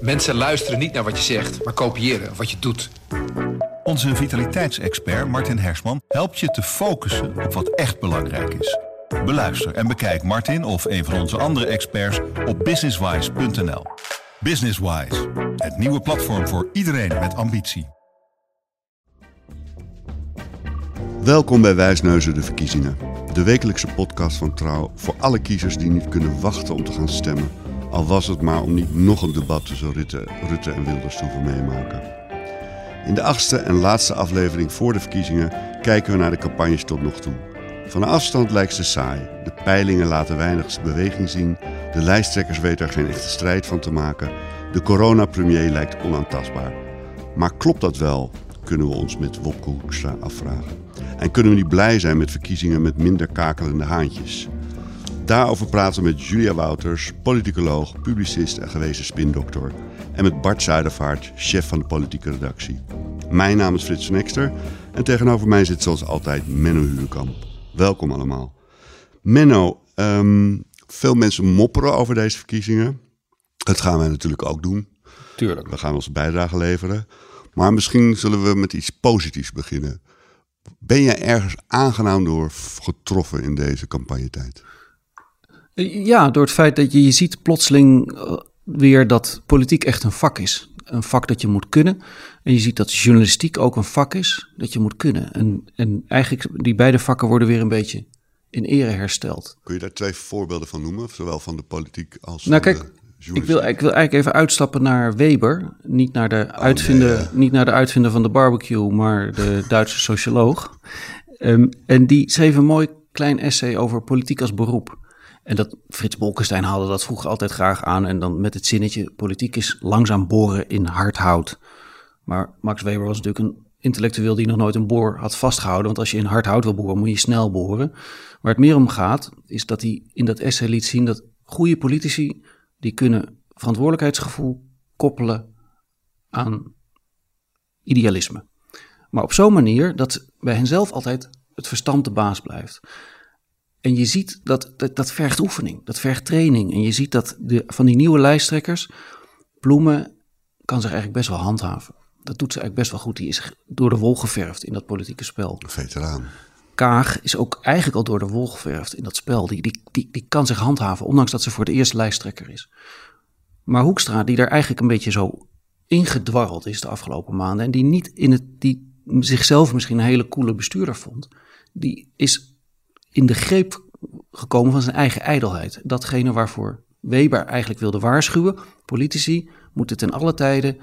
Mensen luisteren niet naar wat je zegt, maar kopiëren wat je doet. Onze vitaliteitsexpert Martin Hersman helpt je te focussen op wat echt belangrijk is. Beluister en bekijk Martin of een van onze andere experts op businesswise.nl. Businesswise, het nieuwe platform voor iedereen met ambitie. Welkom bij Wijsneuzen de Verkiezingen. De wekelijkse podcast van Trouw voor alle kiezers die niet kunnen wachten om te gaan stemmen. Al was het maar om niet nog een debat tussen Rutte, Rutte en Wilders te hoeven meemaken. In de achtste en laatste aflevering voor de verkiezingen kijken we naar de campagnes tot nog toe. Van afstand lijkt ze saai. De peilingen laten weinig beweging zien. De lijsttrekkers weten er geen echte strijd van te maken. De coronapremier lijkt onaantastbaar. Maar klopt dat wel? Kunnen we ons met Wopke Hoekstra afvragen. En kunnen we niet blij zijn met verkiezingen met minder kakelende haantjes? Daarover praten we met Julia Wouters, politicoloog, publicist en gewezen spindokter. En met Bart Zuidervaart, chef van de politieke redactie. Mijn naam is Frits Nexter en tegenover mij zit zoals altijd Menno Huurkamp. Welkom allemaal. Menno, ehm, veel mensen mopperen over deze verkiezingen. Dat gaan wij natuurlijk ook doen. Tuurlijk. We gaan onze bijdrage leveren. Maar misschien zullen we met iets positiefs beginnen. Ben je ergens aangenaam door getroffen in deze campagnetijd? Ja, door het feit dat je, je ziet plotseling eh, weer dat politiek echt een vak is. Een vak dat je moet kunnen. En je ziet dat journalistiek ook een vak is dat je moet kunnen. En, en eigenlijk die beide vakken worden weer een beetje in ere hersteld. Kun je daar twee voorbeelden van noemen? Zowel van de politiek als nou, van kijk, de ik wil, ik wil eigenlijk even uitstappen naar Weber. Niet naar, de uitvinder, nee. niet naar de uitvinder van de barbecue, maar de Duitse socioloog. Ehm, en die schreef een mooi klein essay over politiek als beroep. En dat Frits Bolkestein haalde dat vroeger altijd graag aan. En dan met het zinnetje: politiek is langzaam boren in hard hout. Maar Max Weber was natuurlijk een intellectueel die nog nooit een boor had vastgehouden. Want als je in hard hout wil boren, moet je snel boren. Waar het meer om gaat, is dat hij in dat essay liet zien dat goede politici. die kunnen verantwoordelijkheidsgevoel koppelen aan idealisme. Maar op zo'n manier dat bij henzelf altijd het verstand de baas blijft. En je ziet dat, dat dat vergt oefening, dat vergt training. En je ziet dat de, van die nieuwe lijsttrekkers, Bloemen kan zich eigenlijk best wel handhaven. Dat doet ze eigenlijk best wel goed. Die is door de wol geverfd in dat politieke spel. Een veteraan. Kaag is ook eigenlijk al door de wol geverfd in dat spel. Die, die, die, die kan zich handhaven, ondanks dat ze voor de eerste lijsttrekker is. Maar Hoekstra, die daar eigenlijk een beetje zo ingedwarreld is de afgelopen maanden. En die niet in het, die zichzelf misschien een hele coole bestuurder vond. Die is in de greep gekomen van zijn eigen ijdelheid. Datgene waarvoor Weber eigenlijk wilde waarschuwen. Politici moeten ten alle tijde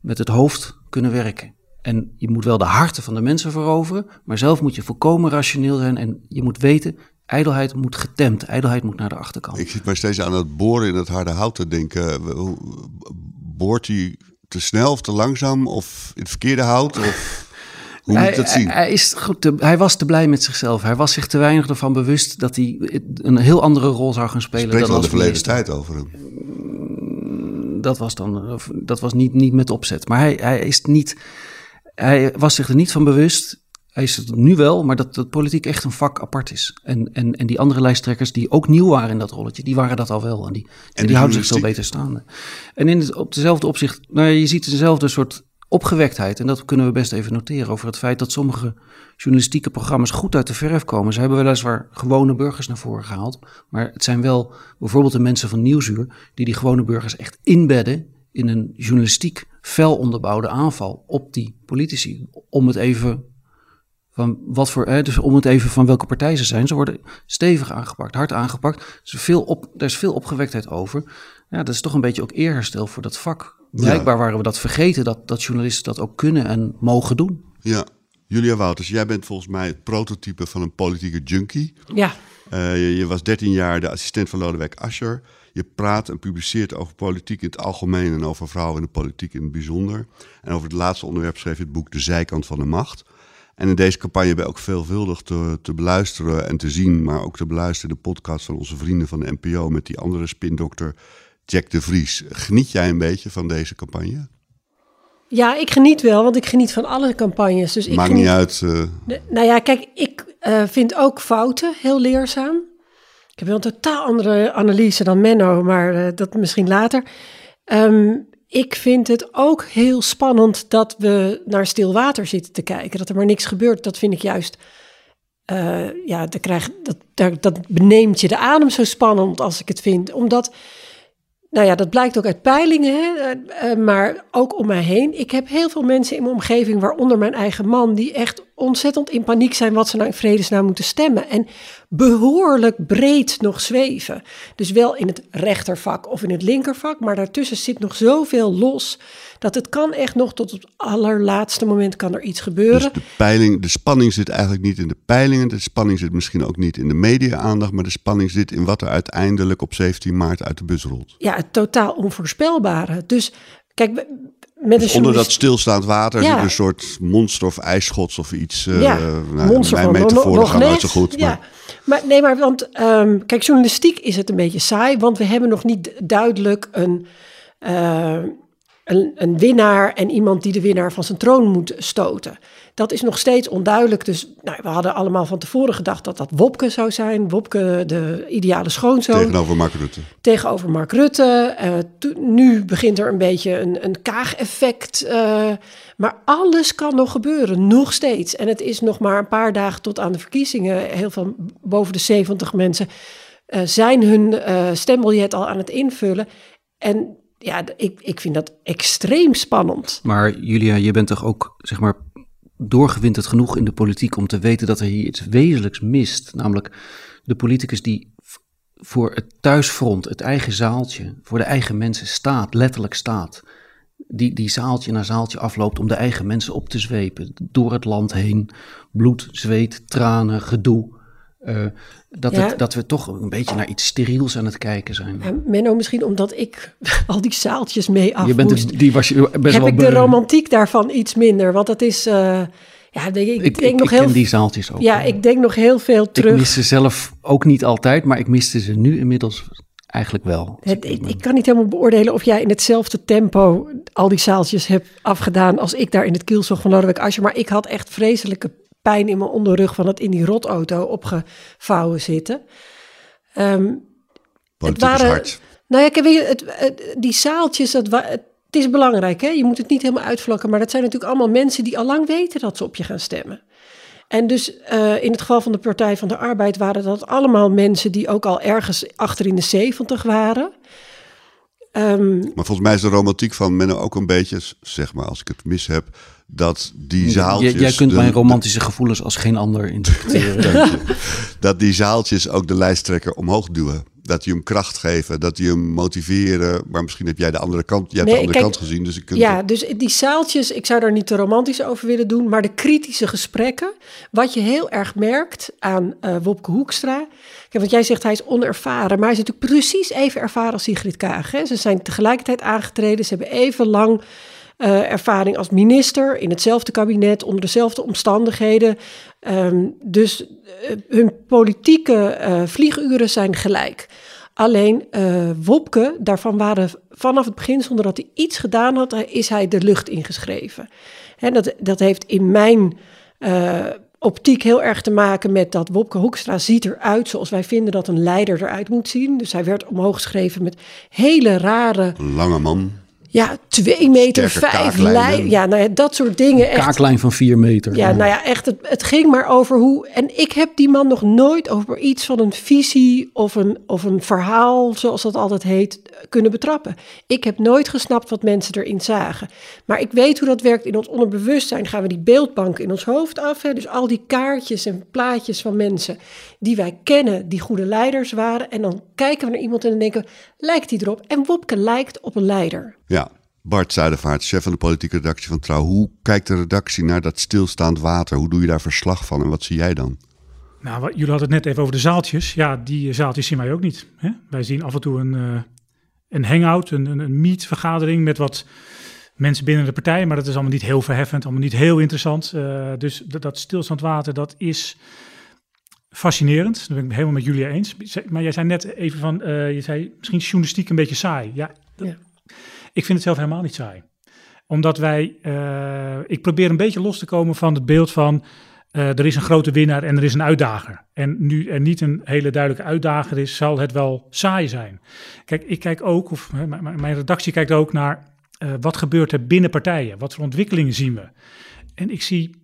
met het hoofd kunnen werken. En je moet wel de harten van de mensen veroveren, maar zelf moet je volkomen rationeel zijn en je moet weten, ijdelheid moet getemd, ijdelheid moet naar de achterkant. Ik zit maar steeds aan het boren in het harde hout te denken. Hoe- Boort hij te snel of te langzaam of in het verkeerde hout? Of hoe moet ik dat zien? Hij, hij is goed te- hij was te blij met zichzelf. Hij was zich te weinig ervan bewust dat hij een heel andere rol zou gaan spelen Spreekt dan als de verleden tijd over hem. dat was dan dat was niet, niet met opzet. Maar hij, hij is niet. Hij was zich er niet van bewust. Hij is het nu wel, maar dat, dat politiek echt een vak apart is. En, en, en die andere lijsttrekkers die ook nieuw waren in dat rolletje, die waren dat al wel. En die, en die houden zich zo journalistiek? beter staande. En in het, op dezelfde opzicht, nou je ziet dezelfde soort opgewektheid. En dat kunnen we best even noteren over het feit dat sommige journalistieke programma's goed uit de verf komen. Ze hebben weliswaar gewone burgers naar voren gehaald. Maar het zijn wel bijvoorbeeld de mensen van Nieuwsuur die die gewone burgers echt inbedden in een journalistiek fel onderbouwde aanval op die politici. Om het even van wat voor, dus om het even van welke partij ze zijn. Ze worden stevig aangepakt, hard aangepakt. Er is veel, op, er is veel opgewektheid over. Ja, dat is toch een beetje ook eerherstel voor dat vak. Blijkbaar waren we dat vergeten, dat, dat journalisten dat ook kunnen en mogen doen. Ja. Julia Wouters, jij bent volgens mij het prototype van een politieke junkie. Ja, Eh, je, je was 13 jaar de assistent van Lodewijk Asscher. Je praat en publiceert over politiek in het algemeen en over vrouwen in de politiek in het bijzonder. En over het laatste onderwerp schreef je het boek De Zijkant van de Macht. En in deze campagne ben je ook veelvuldig te, te beluisteren en te zien, maar ook te beluisteren de podcast van onze vrienden van de NPO met die andere spindokter Jack de Vries. Geniet jij een beetje van deze campagne? ja, ik geniet wel, want ik geniet van alle campagnes. Dus ik Maakt geniet... niet uit. Nee, Nou ja, kijk, ik eh, vind ook fouten heel leerzaam. Ik heb wel een totaal andere analyse dan Menno, maar eh, dat misschien later. Ehm, ik vind het ook heel spannend dat we naar stil water zitten te kijken. Dat er maar niks gebeurt. Dat vind ik juist. Uh, ja, dat, krijg, dat, dat, dat beneemt je de adem zo spannend als ik het vind. Omdat nou ja, dat blijkt ook uit peilingen, hè? Eh, eh, maar ook om mij heen. Ik heb heel veel mensen in mijn omgeving, waaronder mijn eigen man, die echt ontzettend in paniek zijn wat ze nou in vredesnaam moeten stemmen. En behoorlijk breed nog zweven. Dus wel in het rechtervak of in het linkervak, maar daartussen zit nog zoveel los dat het kan echt nog tot het allerlaatste moment kan er iets gebeuren. Dus de, peiling, de spanning zit eigenlijk niet in de peilingen, de spanning zit misschien ook niet in de media-aandacht, maar de spanning zit in wat er uiteindelijk op 17 maart uit de bus rolt. Ja, het totaal onvoorspelbare. Dus kijk, met dus onder dat stilstaand water zit een soort monster of ijsschots of iets. Uh, ja, nou, monster mijn metaforen gaan nooit zo goed. Ja. Maar... maar nee, maar want um, kijk, journalistiek is het een beetje saai, want we hebben nog niet duidelijk een. Uh, een, een, winnaar en iemand die de winnaar van zijn troon moet stoten. Dat is nog steeds onduidelijk. Dus nou, we hadden allemaal van tevoren gedacht dat dat Wopke zou zijn. Wopke, de ideale schoonzoon. Tegenover Mark Rutte. Tegenover Mark Rutte. Uh, nu begint er een beetje een, een kaageffect. Uh, maar alles kan nog gebeuren, nog steeds. En het is nog maar een paar dagen tot aan de verkiezingen. Heel veel, boven de 70 mensen uh, zijn hun stembiljet al aan het invullen. En ja, ik, ik vind dat extreem spannend. Maar Julia, je bent toch ook, zeg maar, doorgewinterd genoeg in de politiek om te weten dat er hier iets wezenlijks mist. Namelijk de politicus die voor het thuisfront, het eigen zaaltje, voor de eigen mensen staat, letterlijk staat. Die, die zaaltje na zaaltje afloopt om de eigen mensen op te zwepen. Door het land heen. Bloed, zweet, tranen, gedoe. Uh, dat, het, dat we toch een beetje naar iets steriels aan het kijken zijn. Ja, Menno, misschien omdat ik al die zaaltjes mee af je bent moest, die was je best heb wel ik de romantiek daarvan iets minder. Want dat is... Uh, ja, ik, ik, ik denk nog ik heel, ken die zaaltjes ook. Ja, ik denk nog heel veel terug. Ik mis ze zelf ook niet altijd, maar ik miste ze nu inmiddels eigenlijk wel. Het, ik, ik, kan niet helemaal beoordelen of jij in hetzelfde tempo al die zaaltjes hebt afgedaan als ik daar in het kielzog van Lodewijk Asscher. Maar ik had echt vreselijke pijn in mijn onderrug van het in die rotauto opgevouwen zitten. Um, het waren, hard. Nou ja, weet je, het, die zaaltjes, dat, het is belangrijk, hè? je moet het niet helemaal uitvlakken, maar dat zijn natuurlijk allemaal mensen die al lang weten dat ze op je gaan stemmen. En dus uh, in het geval van de Partij van de Arbeid waren dat allemaal mensen die ook al ergens achter in de zeventig waren. Um, maar volgens mij is de romantiek van Menno ook een beetje, zeg maar als ik het mis heb, dat die zaaltjes... jij kunt mijn romantische gevoelens als geen ander interpreteren. dat die zaaltjes ook de lijsttrekker omhoog duwen. Dat die hem kracht geven, dat die hem motiveren. Maar misschien heb jij de andere kant, jij hebt de andere kant gezien. Dus ik ja, dus die zaaltjes, ik zou daar niet te romantisch over willen doen. Maar de kritische gesprekken, wat je heel erg merkt aan uh, Wopke Hoekstra... Kijk, want jij zegt hij is onervaren, maar hij is natuurlijk precies even ervaren als Sigrid Kaag. Hè? Ze zijn tegelijkertijd aangetreden, ze hebben even lang uh, ervaring als minister in hetzelfde kabinet, onder dezelfde omstandigheden. Um, dus uh, hun politieke uh, vlieguren zijn gelijk. Alleen Wopke, daarvan waren vanaf het begin, zonder dat hij iets gedaan had, is hij de lucht ingeschreven. En dat, dat heeft in mijn optiek heel erg te maken met dat Wopke Hoekstra ziet eruit zoals wij vinden dat een leider eruit moet zien. Dus hij werd omhoog geschreven met hele rare... Lange man. Ja, twee meter vijf lijn. Ja, nou ja, dat soort dingen. Echt. Kaaklijn van vier meter. Ja, nou ja, echt. Het, het ging maar over hoe. En ik heb die man nog nooit over iets van een visie of een, of een verhaal, zoals dat altijd heet, kunnen betrappen. Ik heb nooit gesnapt wat mensen erin zagen. Maar ik weet hoe dat werkt in ons onderbewustzijn. Gaan we die beeldbanken in ons hoofd af. Hè? Dus al die kaartjes en plaatjes van mensen die wij kennen, die goede leiders waren. En dan kijken we naar iemand en dan denken, lijkt die erop? En Wopke lijkt op een leider. Ja, Bart Zuidervaart, chef van de politieke redactie van Trouw. Hoe kijkt de redactie naar dat stilstaand water? Hoe doe je daar verslag van en wat zie jij dan? Nou, jullie hadden het net even over de zaaltjes. Ja, die zaaltjes zien wij ook niet. Hè? Wij zien af en toe een, uh, een hangout, een, een, een meet-vergadering met wat mensen binnen de partij. Maar dat is allemaal niet heel verheffend, allemaal niet heel interessant. Uh, dus dat, stilstaand water, dat is fascinerend. Dat ben ik helemaal met Julia eens. Maar jij zei net even van, uh, je zei misschien journalistiek een beetje saai. Ja, ja. ik vind het zelf helemaal niet saai. Omdat wij, uh, ik probeer een beetje los te komen van het beeld van eh, er is een grote winnaar en er is een uitdager. En nu er niet een hele duidelijke uitdager is, zal het wel saai zijn. Kijk, ik kijk ook, of hè, mijn redactie kijkt ook naar eh, wat gebeurt er binnen partijen? Wat voor ontwikkelingen zien we? En ik zie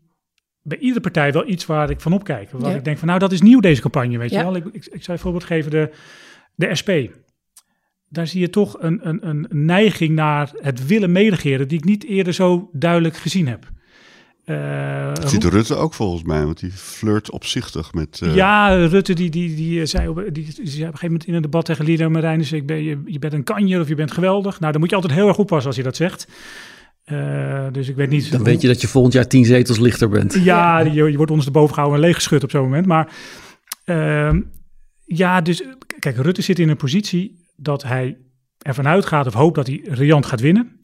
bij iedere partij wel iets waar ik van opkijk. Waar Ja. ik denk van, nou, dat is nieuw deze campagne, weet Ja. je wel. Ik, ik, ik zou een voorbeeld geven, de, de SP. Daar zie je toch een, een, een neiging naar het willen meeregeren... die ik niet eerder zo duidelijk gezien heb. Eh, Dat ziet Rutte ook volgens mij, want die flirt opzichtig met... eh, ja, Rutte die, die, die, eh, zei op, die, die zei op een gegeven moment in een debat tegen Lida Marijnissen... Ik ben, je, je bent een kanjer of je bent geweldig. Nou, dan moet je altijd heel erg oppassen als je dat zegt. Eh, dus ik weet niet... Dan weet je dat je volgend jaar tien zetels lichter bent. Ja, je, je wordt ondersteboven gehouden en leeggeschud op zo'n moment. Maar ehm, ja, dus kijk, Rutte zit in een positie dat hij ervan uitgaat of hoopt dat hij riant gaat winnen.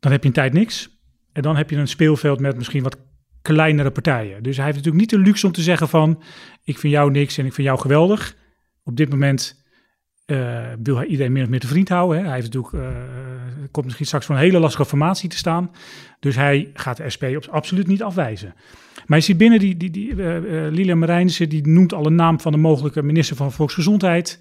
Dan heb je een tijd niks. En dan heb je een speelveld met misschien wat kleinere partijen. Dus hij heeft natuurlijk niet de luxe om te zeggen van... ik vind jou niks en ik vind jou geweldig. Op dit moment eh, wil hij iedereen meer of meer te vriend houden. Hè. Hij heeft natuurlijk, eh, komt misschien straks voor een hele lastige formatie te staan. Dus hij gaat de SP absoluut niet afwijzen. Maar je ziet binnen die, die, die eh, Lilian Marijnissen, die noemt al een naam van de mogelijke minister van Volksgezondheid.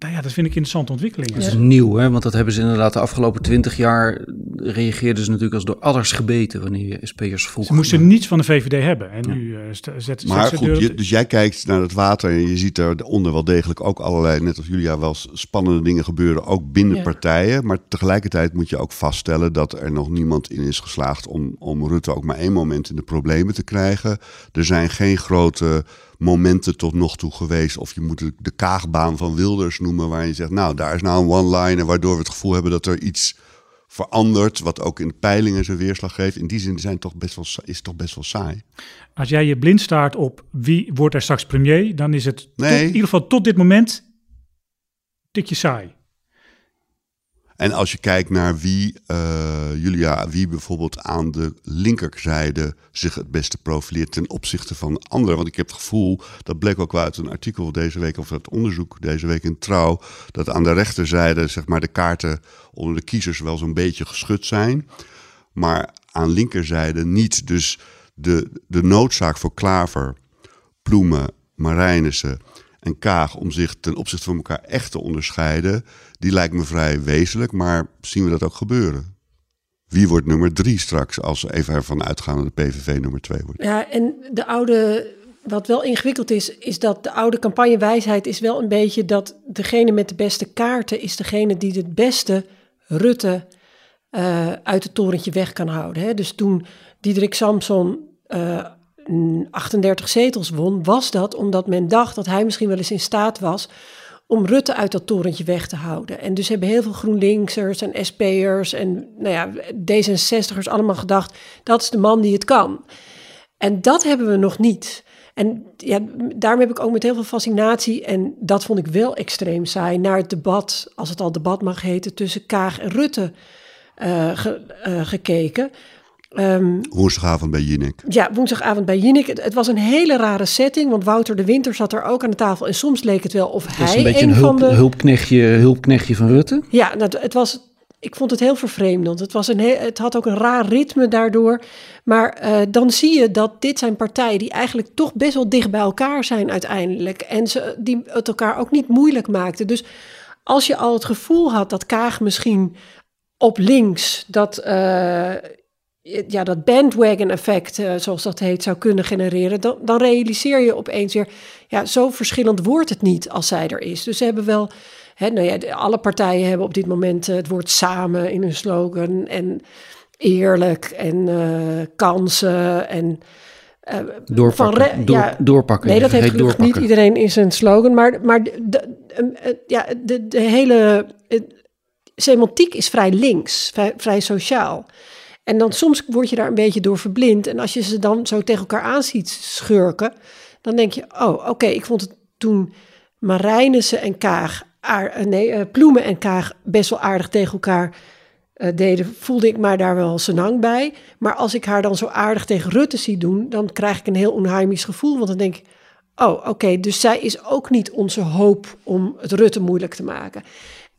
Nou ja, dat vind ik interessante ontwikkelingen. Dat is nieuw, hè? want dat hebben ze inderdaad de afgelopen twintig jaar... reageerden ze natuurlijk als door adders gebeten... wanneer je SP'ers vroeg. Ze moesten niets van de VVD hebben. En nu eh, zet Maar ze goed, je- dus jij kijkt naar het water en je ziet daaronder wel degelijk ook allerlei, net als Julia, wel spannende dingen gebeuren, ook binnen Ja. partijen. Maar tegelijkertijd moet je ook vaststellen dat er nog niemand in is geslaagd om, om Rutte ook maar één moment in de problemen te krijgen. Er zijn geen grote momenten tot nog toe geweest. Of je moet de, kaagbaan van Wilders noemen, waar je zegt, nou, daar is nou een one-liner waardoor we het gevoel hebben dat er iets verandert, wat ook in de peilingen zijn weerslag geeft. In die zin zijn toch best wel, is het toch best wel saai. Als jij je blind staart op wie wordt er straks premier, dan is het tot- Nee. in ieder geval tot dit moment tikje saai. En als je kijkt naar wie, eh, Julia, wie bijvoorbeeld aan de linkerzijde zich het beste profileert ten opzichte van anderen. Want ik heb het gevoel, dat bleek ook wel uit een artikel deze week, of het onderzoek deze week in Trouw, dat aan de rechterzijde zeg maar, de kaarten onder de kiezers wel zo'n beetje geschud zijn. Maar aan linkerzijde niet. Dus de, de noodzaak voor Klaver, Ploemen, Marijnissen en Kaag om zich ten opzichte van elkaar echt te onderscheiden, die lijkt me vrij wezenlijk. Maar zien we dat ook gebeuren? Wie wordt nummer drie straks als we even ervan uitgaan dat de PVV nummer twee wordt? Ja, en de oude, wat wel ingewikkeld is, is dat de oude campagnewijsheid is wel een beetje dat degene met de beste kaarten is degene die het beste Rutte eh, uit het torentje weg kan houden. Hè? Dus toen Diederik Samson eh, 38 zetels won, was dat omdat men dacht dat hij misschien wel eens in staat was om Rutte uit dat torentje weg te houden. En dus hebben heel veel GroenLinksers en SP'ers en nou ja, D66'ers allemaal gedacht, dat is de man die het kan. En dat hebben we nog niet. En ja, daarom heb ik ook met heel veel fascinatie, en dat vond ik wel extreem saai, naar het debat, als het al debat mag heten, tussen Kaag en Rutte eh, eh, gekeken. Ehm, Woensdagavond bij Jinek. ja, woensdagavond bij Jinek. Het, het was een hele rare setting, want Wouter de Winter zat er ook aan de tafel. En soms leek het wel of hij een beetje een een hulp, van de... hulpknechtje, hulpknechtje van Rutte. Ja, nou, het, was, ik vond het heel vervreemdend. Het, was een heel, het had ook een raar ritme daardoor. Maar eh, dan zie je dat dit zijn partijen die eigenlijk toch best wel dicht bij elkaar zijn uiteindelijk. En ze, die het elkaar ook niet moeilijk maakten. Dus als je al het gevoel had dat Kaag misschien op links dat, eh, ja, dat bandwagon effect, eh, zoals dat heet, zou kunnen genereren, dan, dan realiseer je opeens weer, ja, zo verschillend wordt het niet als zij er is. Dus ze hebben wel, hè, nou ja, alle partijen hebben op dit moment eh, het woord samen in hun slogan en eerlijk en eh, kansen en Doorpakken. re- door, ja, doorpakken. Nee, dat heeft gelukkig niet doorpakken. iedereen in zijn slogan. Maar, maar de, ja, de, de hele semantiek is vrij links, vrij, vrij sociaal. En dan soms word je daar een beetje door verblind. En als je ze dan zo tegen elkaar aan ziet schurken, dan denk je, oh, oké, ik vond het toen Marijnissen en Kaag, eh, nee, eh, Ploemen en Kaag best wel aardig tegen elkaar eh, deden, voelde ik mij daar wel senang bij. Maar als ik haar dan zo aardig tegen Rutte zie doen, dan krijg ik een heel onheimisch gevoel. Want dan denk ik, oh, oké, dus zij is ook niet onze hoop om het Rutte moeilijk te maken.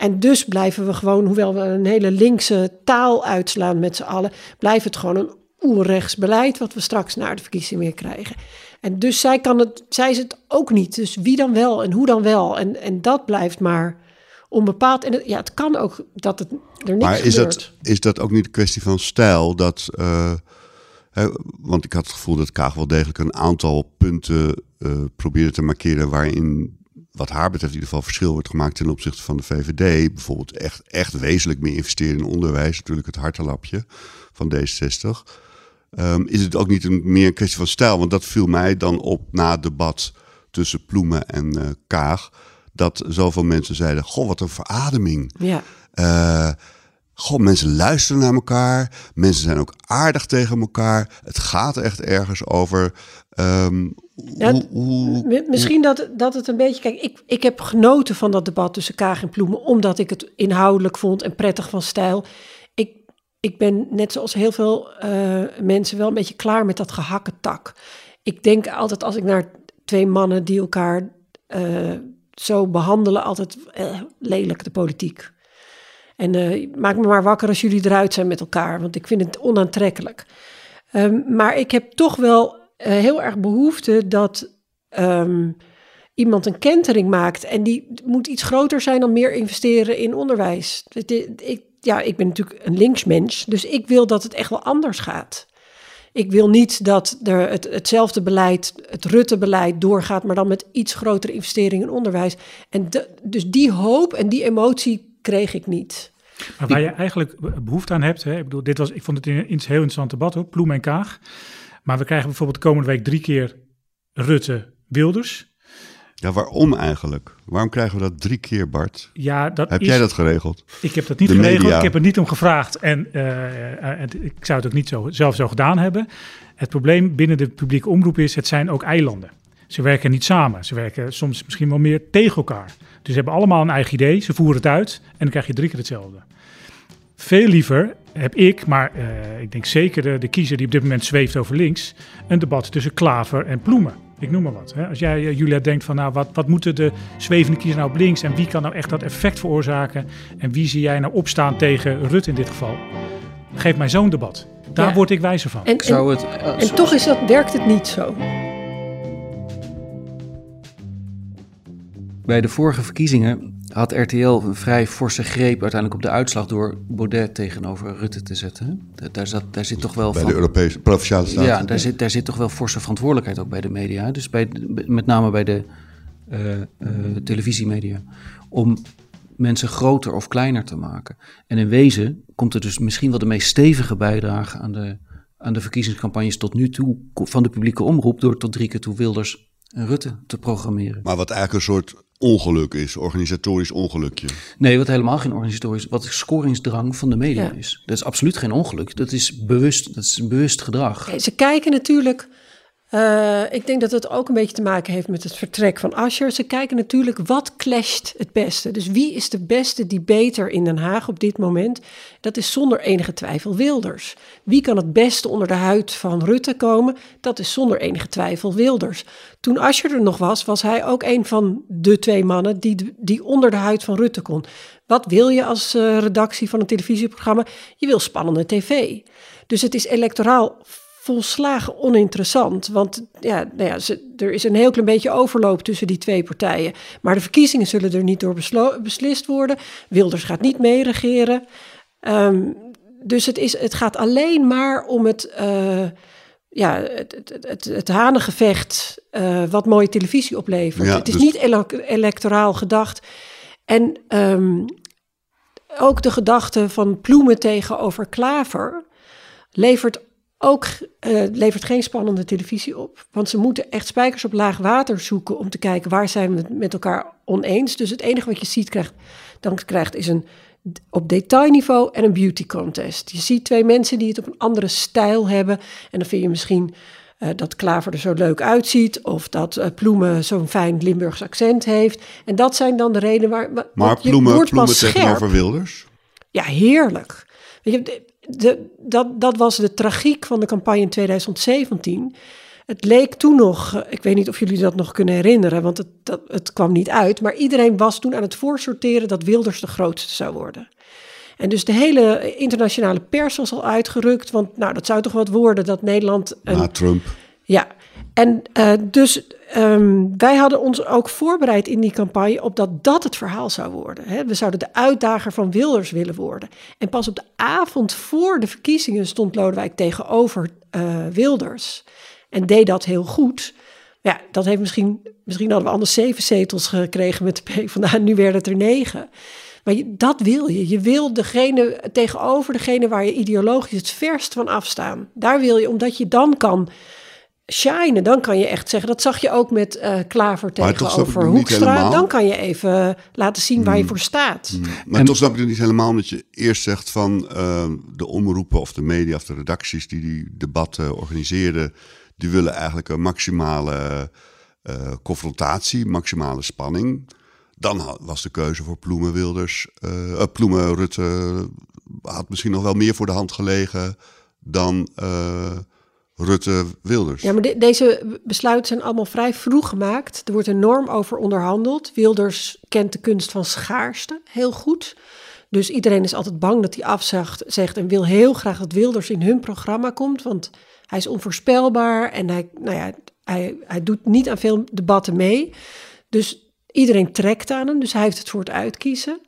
En dus blijven we gewoon, hoewel we een hele linkse taal uitslaan met z'n allen, blijft het gewoon een oerrechts beleid wat we straks na de verkiezingen weer krijgen. En dus zij, kan het, zij is het ook niet. Dus wie dan wel en hoe dan wel? En, en dat blijft maar onbepaald. En het, ja, het kan ook dat het er niks Maar is gebeurt. dat, is dat ook niet een kwestie van stijl? Dat, eh, hè, want ik had het gevoel dat Kaag wel degelijk een aantal punten eh, probeerde te markeren waarin, wat haar betreft, in ieder geval verschil wordt gemaakt ten opzichte van de VVD. Bijvoorbeeld echt, echt wezenlijk meer investeren in onderwijs, natuurlijk het hartelapje van D66. Ehm, is het ook niet een, meer een kwestie van stijl? Want dat viel mij dan op na het debat tussen Ploemen en eh, Kaag. Dat zoveel mensen zeiden: Goh, wat een verademing. Ja. Eh, goh, mensen luisteren naar elkaar. Mensen zijn ook aardig tegen elkaar. Het gaat echt ergens over. ehm, Ja, hoe, hoe- M- Misschien dat, dat het een beetje. Kijk, ik, ik heb genoten van dat debat tussen Kaag en Ploemen, omdat ik het inhoudelijk vond en prettig van stijl. Ik, ik ben net zoals heel veel eh, mensen wel een beetje klaar met dat gehakken tak. Ik denk altijd als ik naar twee mannen die elkaar eh, zo behandelen, altijd eh, lelijk de politiek. En eh, maak me maar wakker als jullie eruit zijn met elkaar, want ik vind het onaantrekkelijk. Ehm, maar ik heb toch wel eh, heel erg behoefte dat ehm, iemand een kentering maakt. En die moet iets groter zijn dan meer investeren in onderwijs. Ik, ja, ik ben natuurlijk een linksmens, dus ik wil dat het echt wel anders gaat. Ik wil niet dat er het, hetzelfde beleid, het Rutte-beleid, doorgaat, maar dan met iets grotere investeringen in onderwijs. En dus die hoop en die emotie kreeg ik niet. Maar waar je eigenlijk behoefte aan hebt, hè, ik bedoel, dit was, ik vond het een heel interessant debat hoor, Ploem en Kaag. Maar we krijgen bijvoorbeeld de komende week drie keer Rutte Wilders. ja, waarom eigenlijk? Waarom krijgen we dat drie keer, Bart? Ja, dat Heb is, jij dat geregeld? Ik heb dat niet De geregeld, media. ik heb er niet om gevraagd en eh, eh, ik zou het ook niet zo, zelf zo gedaan hebben. Het probleem binnen de publieke omroep is, het zijn ook eilanden. Ze werken niet samen, ze werken soms misschien wel meer tegen elkaar. Dus ze hebben allemaal een eigen idee, ze voeren het uit en dan krijg je drie keer hetzelfde. Veel liever heb ik, maar eh, ik denk zeker de, de kiezer die op dit moment zweeft over links, een debat tussen Klaver en Ploemen. Ik noem maar wat. Hè. Als jij, eh, Julia, denkt van nou, wat, wat moeten de zwevende kiezer nou op links en wie kan nou echt dat effect veroorzaken en wie zie jij nou opstaan tegen Rutte in dit geval? Geef mij zo'n debat. Daar Ja. word ik wijzer van. En, zou het... eh, en toch is dat, werkt het niet zo. Bij de vorige verkiezingen had RTL een vrij forse greep uiteindelijk op de uitslag door Baudet tegenover Rutte te zetten. Daar, zat, daar zit toch wel Bij van... de Europese Provinciale Staten? Ja, daar zit, daar zit toch wel forse verantwoordelijkheid ook bij de media. Dus bij, met name bij de eh, eh, televisiemedia. Om mensen groter of kleiner te maken. En in wezen komt er dus misschien wel de meest stevige bijdrage aan de, aan de verkiezingscampagnes tot nu toe van de publieke omroep. Door tot drie keer toe Wilders Rutte te programmeren. Maar wat eigenlijk een soort ongeluk is, organisatorisch ongelukje. Nee, wat helemaal geen organisatorisch, wat scoringsdrang van de media Ja. is. Dat is absoluut geen ongeluk. Dat is bewust, dat is een bewust gedrag. Ze kijken natuurlijk. Eh, ik denk dat het ook een beetje te maken heeft met het vertrek van Asscher. Ze kijken natuurlijk wat clasht het beste. Dus wie is de beste debater in Den Haag op dit moment? Dat is zonder enige twijfel Wilders. Wie kan het beste onder de huid van Rutte komen? Dat is zonder enige twijfel Wilders. Toen Asscher er nog was, was hij ook een van de twee mannen die, die onder de huid van Rutte kon. Wat wil je als eh, redactie van een televisieprogramma? Je wil spannende tv. Dus het is electoraal volslagen oninteressant. Want ja, nou ja, ze, er is een heel klein beetje overloop tussen die twee partijen. Maar de verkiezingen zullen er niet door beslist worden. Wilders gaat niet meeregeren. Ehm, dus het, is, het gaat alleen maar om het, eh, ja, het, het, het, het hanengevecht eh, wat mooie televisie oplevert. Ja, het is dus- niet ele- electoraal gedacht. En ehm, ook de gedachte van Ploemen tegenover Klaver levert ook eh, levert geen spannende televisie op. Want ze moeten echt spijkers op laag water zoeken om te kijken waar zijn we het met elkaar oneens. Dus het enige wat je ziet krijgt, dan krijgt is een op detailniveau en een beauty contest. Je ziet twee mensen die het op een andere stijl hebben. En dan vind je misschien eh, dat Klaver er zo leuk uitziet. Of dat eh, Ploemen zo'n fijn Limburgs accent heeft. En dat zijn dan de redenen waar... wa- Maar Ploemen, Ploemen tegenover Wilders? Ja, heerlijk. Weet je, de, dat, dat was de tragiek van de campagne in 2017. Het leek toen nog, eh, ik weet niet of jullie dat nog kunnen herinneren, want het, dat, het kwam niet uit. Maar iedereen was toen aan het voorsorteren dat Wilders de grootste zou worden. En dus de hele internationale pers was al uitgerukt. Want nou, dat zou toch wat worden dat Nederland... Een, Na Trump. Ja, en uh, dus um, wij hadden ons ook voorbereid in die campagne op dat dat het verhaal zou worden. Hè. We zouden de uitdager van Wilders willen worden. En pas op de avond voor de verkiezingen stond Lodewijk tegenover uh, Wilders. En deed dat heel goed. Ja, dat heeft misschien, misschien hadden we anders zeven zetels gekregen met de PvdA. Nu werden het er negen. Maar dat wil je. Je wil degene tegenover degene waar je ideologisch het verst van afstaan. Daar wil je, omdat je dan kan shinen. Dan kan je echt zeggen, dat zag je ook met uh, Klaver tegenover Hoekstra. Dan kan je even laten zien waar je hmm. voor staat. Hmm. Maar en, toch snap ik het niet helemaal, omdat je eerst zegt van uh, de omroepen of de media of de redacties die die debatten organiseerden, die willen eigenlijk een maximale uh, confrontatie, maximale spanning. Dan was de keuze voor Ploemen Wilders, Ploemen Rutte had misschien nog wel meer voor de hand gelegen dan Rutte Wilders. Ja, maar deze besluiten zijn allemaal vrij vroeg gemaakt. Er wordt enorm over onderhandeld. Wilders kent de kunst van schaarste heel goed. Dus iedereen is altijd bang dat hij afzegt zegt en wil heel graag dat Wilders in hun programma komt. Want hij is onvoorspelbaar en hij, nou ja, hij, hij doet niet aan veel debatten mee. Dus iedereen trekt aan hem, dus hij heeft het voor het uitkiezen.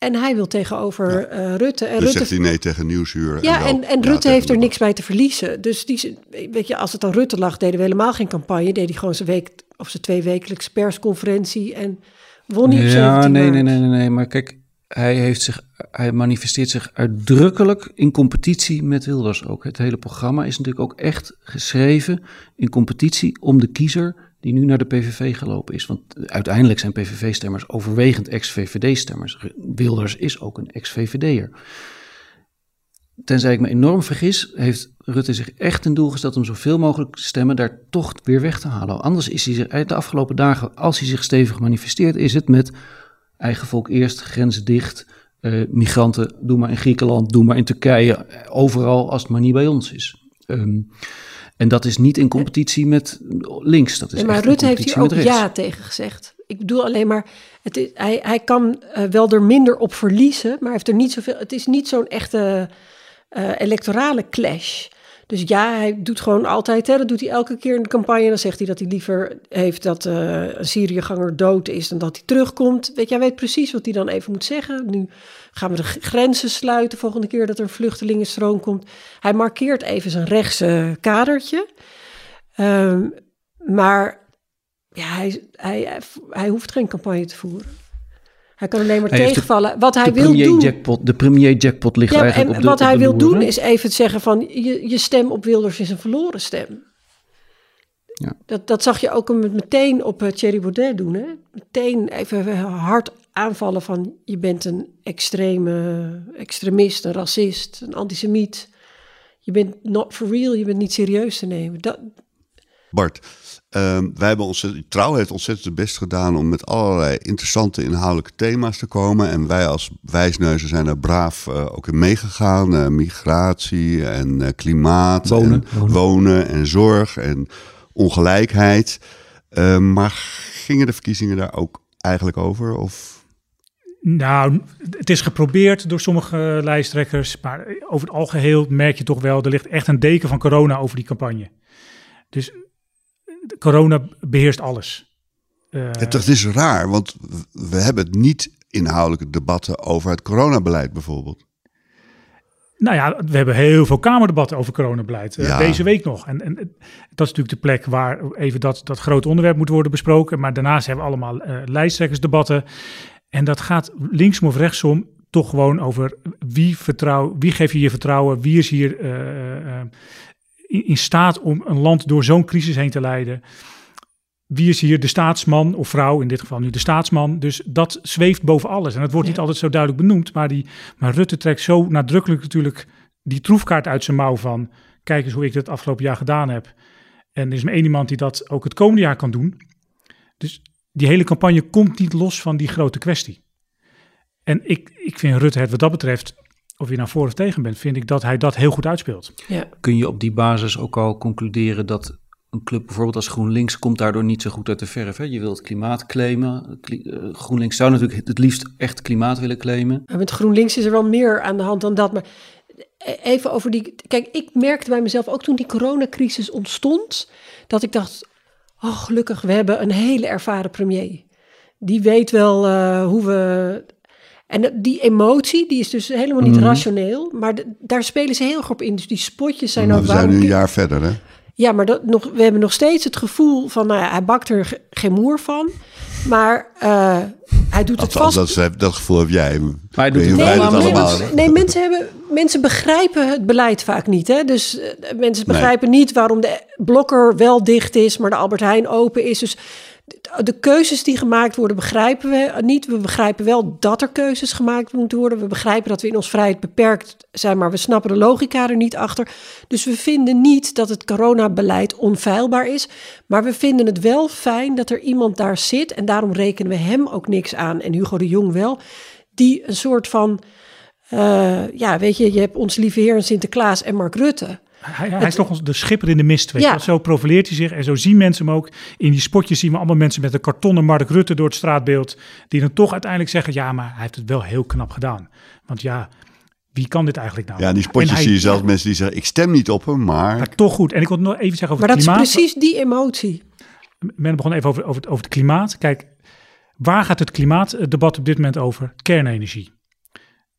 En hij wil tegenover uh, Rutte. En dus Rutte zegt hij nee tegen nieuwshuur. Ja, en, en, Rutte heeft er niks bij te verliezen. Dus die, weet je, als het aan Rutte lag, deden we helemaal geen campagne. Deed hij gewoon zijn week of zijn twee wekelijks persconferentie en won hij Ja, nee, nee, nee, nee, nee. Maar kijk, hij, heeft zich, hij manifesteert zich uitdrukkelijk in competitie met Wilders ook. Het hele programma is natuurlijk ook echt geschreven in competitie om de kiezer die nu naar de PVV gelopen is. Want uiteindelijk zijn PVV-stemmers overwegend ex-VVD-stemmers. Wilders is ook een ex-VVD'er. Tenzij ik me enorm vergis, heeft Rutte zich echt een doel gesteld om zoveel mogelijk stemmen daar toch weer weg te halen. Anders is hij zich de afgelopen dagen, als hij zich stevig manifesteert, is het met eigen volk eerst, grenzen dicht, uh, migranten, doe maar in Griekenland, doe maar in Turkije, overal als het maar niet bij ons is. Um, en dat is niet in competitie met links. Dat is ja, maar Rutte heeft hier ook ja tegen gezegd. Ik bedoel alleen maar, het is, hij, hij kan uh, wel er minder op verliezen, maar heeft er niet zoveel. Het is niet zo'n echte uh, electorale clash. Dus ja, hij doet gewoon altijd, hè, dat doet hij elke keer in de campagne. Dan zegt hij dat hij liever heeft dat uh, een Syriëganger dood is dan dat hij terugkomt. Weet jij weet precies wat hij dan even moet zeggen. Nu gaan we de grenzen sluiten volgende keer dat er een vluchtelingenstroom komt. Hij markeert even zijn rechtse kadertje. Um, maar ja, hij, hij, hij hoeft geen campagne te voeren. Hij kan alleen maar tegenvallen. wat hij wil doen. Jackpot, de premier jackpot ligt ja, eigenlijk en op de Wat hij wil doen is even zeggen van je, je stem op Wilders is een verloren stem. Ja. Dat, dat zag je ook meteen op uh, Thierry Baudet doen. Hè? Meteen even hard aanvallen van je bent een extreme extremist, een racist, een antisemiet. Je bent not for real, je bent niet serieus te nemen. Dat... Bart, Um, wij hebben ontzettend, Trouw heeft ontzettend het best gedaan om met allerlei interessante inhoudelijke thema's te komen. En wij als wijsneuzen zijn er braaf uh, ook in meegegaan. Uh, migratie en uh, klimaat, wonen, en wonen. en zorg en ongelijkheid. Ehm, maar gingen de verkiezingen daar ook eigenlijk over? Of? Nou, het is geprobeerd door sommige lijsttrekkers. Maar over het algeheel merk je toch wel, er ligt echt een deken van corona over die campagne. Dus corona beheerst alles. Uh, het, is raar, want we hebben het niet inhoudelijke debatten over het coronabeleid bijvoorbeeld. Nou ja, we hebben heel veel kamerdebatten over coronabeleid. Uh, Deze week nog. En, en, dat is natuurlijk de plek waar even dat, dat grote onderwerp moet worden besproken. Maar daarnaast hebben we allemaal uh, lijsttrekkersdebatten. En dat gaat linksom of rechtsom toch gewoon over wie, vertrouw, wie geef je je vertrouwen, wie is hier in staat om een land door zo'n crisis heen te leiden. Wie is hier de staatsman of vrouw, in dit geval nu de staatsman. Dus dat zweeft boven alles. En dat wordt niet altijd zo duidelijk benoemd. Maar, die, maar Rutte trekt zo nadrukkelijk natuurlijk die troefkaart uit zijn mouw van... kijk eens hoe ik dit afgelopen jaar gedaan heb. En er is maar één iemand die dat ook het komende jaar kan doen. Dus die hele campagne komt niet los van die grote kwestie. En ik, ik vind Rutte het wat dat betreft of je nou voor of tegen bent, vind ik dat hij dat heel goed uitspeelt. Ja. Kun je op die basis ook al concluderen dat een club bijvoorbeeld als GroenLinks komt daardoor niet zo goed uit de verf. Hè? Je wilt het klimaat claimen. Kli- eh, GroenLinks zou natuurlijk het liefst echt klimaat willen claimen. Maar met GroenLinks is er wel meer aan de hand dan dat. Maar even over die. Kijk, ik merkte bij mezelf ook toen die coronacrisis ontstond. dat ik dacht: oh, gelukkig, we hebben een hele ervaren premier. Die weet wel eh, hoe we. En die emotie, die is dus helemaal niet Mhm. rationeel. Maar de- daar spelen ze heel erg op in. Dus die spotjes zijn Maar ook. we zijn nu een jaar verder, hè? Ja, maar dat nog, we hebben nog steeds het gevoel van. Nou ja, hij bakt er ge- geen moer van. Maar eh, hij doet het Althans, vast. dat, is- dat gevoel heb jij. Maar hij doet het namelijk- allemaal... Nee, nee, mensen, hebben, mensen begrijpen het beleid vaak niet. Hè? Dus eh, mensen Nee. begrijpen niet waarom de blokker wel dicht is, maar de Albert Heijn open is. Dus de, keuzes die gemaakt worden, begrijpen we niet. We begrijpen wel dat er keuzes gemaakt moeten worden. We begrijpen dat we in ons vrijheid beperkt zijn, maar we snappen de logica er niet achter. Dus we vinden niet dat het coronabeleid onfeilbaar is. Maar we vinden het wel fijn dat er iemand daar zit. En daarom rekenen we hem ook niks aan. En Hugo de Jong wel. Die een soort van eh, ja, weet je, je hebt ons lieve heer en Sinterklaas en Mark Rutte. Hij, hij is toch ons- de schipper in de mist. Weet je Ja. Zo profileert hij zich en zo zien mensen hem ook. In die spotjes zien we allemaal mensen met een kartonnen Mark Rutte door het straatbeeld. Die dan toch uiteindelijk zeggen, ja, maar hij heeft het wel heel knap gedaan. Want ja, wie kan dit eigenlijk nou? Ja, die spotjes hij- zie je zelfs mensen die zeggen... ik stem niet op hem, maar... Maar toch goed. En ik wil nog even zeggen over Maar dat het is klimaat. precies die emotie. Men begon even over, over, het, over het klimaat. Kijk, waar gaat het klimaatdebat op dit moment over? Kernenergie.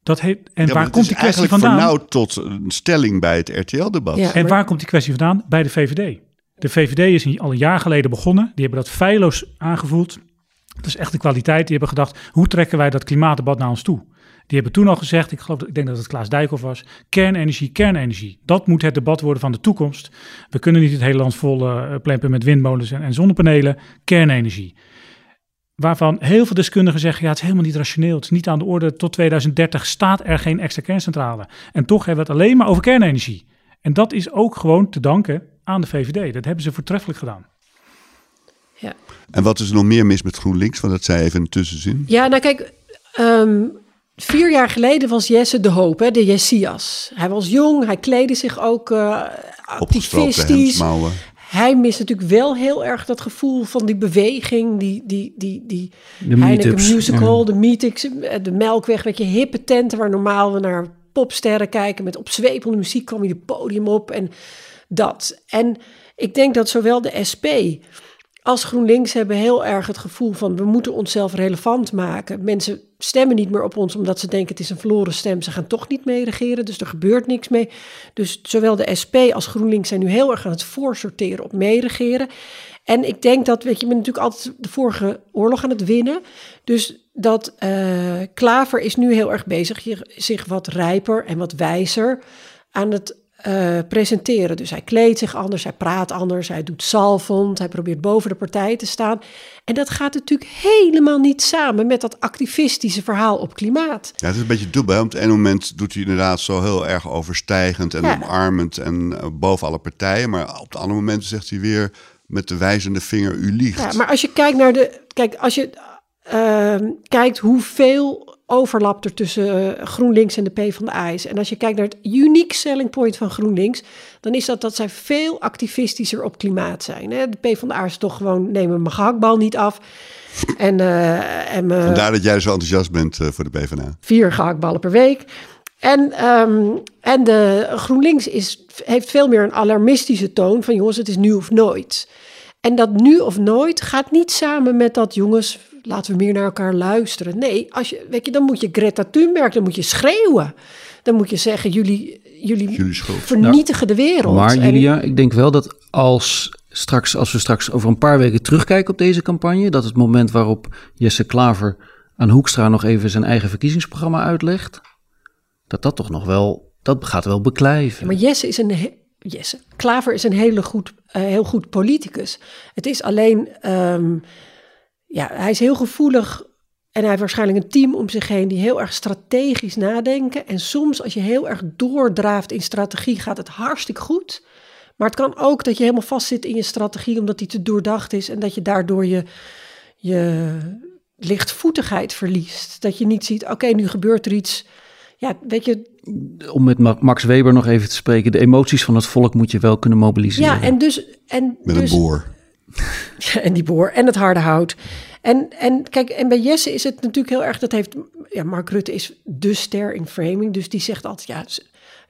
Dat heeft, en Ja, waar komt die kwestie vandaan? vernauwd tot een stelling bij het RTL-debat. Ja. En maar- waar komt die kwestie vandaan? Bij de VVD. De VVD is al een jaar geleden begonnen. Die hebben dat feilloos aangevoeld. Dat is echt de kwaliteit. Die hebben gedacht, hoe trekken wij dat klimaatdebat naar ons toe? Die hebben toen al gezegd, ik, geloof, ik denk dat het Klaas Dijkhoff was, kernenergie, kernenergie. Dat moet het debat worden van de toekomst. We kunnen niet het hele land vol eh, plempen met windmolens en, en zonnepanelen. Kernenergie. Waarvan heel veel deskundigen zeggen, ja, het is helemaal niet rationeel. Het is niet aan de orde. Tot 2030 staat er geen extra kerncentrale. En toch hebben we het alleen maar over kernenergie. En dat is ook gewoon te danken aan de VVD. Dat hebben ze voortreffelijk gedaan. Ja, En wat is er nog meer mis met GroenLinks? Want dat zei even een tussenzin. ja nou kijk, ehm, vier jaar geleden was Jesse de hoop, hè, de Jessias. Hij was jong, hij kleedde zich ook eh Opgestroopte activistisch. Hij mist natuurlijk wel heel erg dat gevoel van die beweging, die, die, die, die De Heineken Musical, ja. de meetings, eh, de Melkweg, weet je, hippe tenten waar normaal we naar popsterren kijken met opzwepelde muziek kwam je het podium op en dat. En ik denk dat zowel de SP als GroenLinks hebben heel erg het gevoel van we moeten onszelf relevant maken. Mensen stemmen niet meer op ons omdat ze denken het is een verloren stem. Ze gaan toch niet mee regeren, dus er gebeurt niks mee. Dus zowel de SP als GroenLinks zijn nu heel erg aan het voorsorteren op meeregeren. En ik denk dat, weet je, je bent natuurlijk altijd de vorige oorlog aan het winnen. Dus dat eh, Klaver is nu heel erg bezig zich wat rijper en wat wijzer aan het eh, presenteren. Dus hij kleedt zich anders, hij praat anders, hij doet salvend, hij probeert boven de partij te staan. En dat gaat natuurlijk helemaal niet samen met dat activistische verhaal op klimaat. Ja, het is een beetje dubbel. hè. Op het ene moment doet hij inderdaad zo heel erg overstijgend en Ja. omarmend en eh, boven alle partijen. Maar op het andere moment zegt hij weer met de wijzende vinger, u liegt. Ja, maar als je kijkt naar de. Kijk, als je ehm, kijkt hoeveel overlap er tussen eh, GroenLinks en de PvdA is. En als je kijkt naar het unique selling point van GroenLinks, dan is dat dat zij veel activistischer op klimaat zijn. Hè? De PvdA is toch gewoon nemen mijn gehaktbal niet af. En, eh en mijn Vandaar dat jij zo enthousiast bent eh, voor de PvdA. vier gehaktballen per week. En, ehm, en de GroenLinks is, heeft veel meer een alarmistische toon van jongens, het is nu of nooit. En dat nu of nooit gaat niet samen met dat jongens, laten we meer naar elkaar luisteren. Nee, als je, weet je, dan moet je Greta Thunberg, dan moet je schreeuwen. Dan moet je zeggen, jullie, jullie, vernietigen de wereld. Maar En- Julia, ik denk wel dat als, straks, als we straks over een paar weken terugkijken op deze campagne, dat het moment waarop Jesse Klaver aan Hoekstra nog even zijn eigen verkiezingsprogramma uitlegt, dat dat toch nog wel, dat gaat wel beklijven. Maar Jesse is een. Jesse. Klaver is een hele goed, eh, heel goed politicus. Het is alleen. ehm, ja, hij is heel gevoelig. En hij heeft waarschijnlijk een team om zich heen die heel erg strategisch nadenken. En soms, als je heel erg doordraaft in strategie, gaat het hartstikke goed. Maar het kan ook dat je helemaal vastzit in je strategie, omdat die te doordacht is. En dat je daardoor je, je lichtvoetigheid verliest. Dat je niet ziet, oké, nu gebeurt er iets ja, weet je, Om met Ma- Max Weber nog even te spreken, de emoties van het volk moet je wel kunnen mobiliseren. ja, en dus... En Met dus, een boor. En die boor en het harde hout. En, en kijk, en bij Jesse is het natuurlijk heel erg, dat heeft, ja, Mark Rutte is de ster in framing, dus die zegt altijd, ja,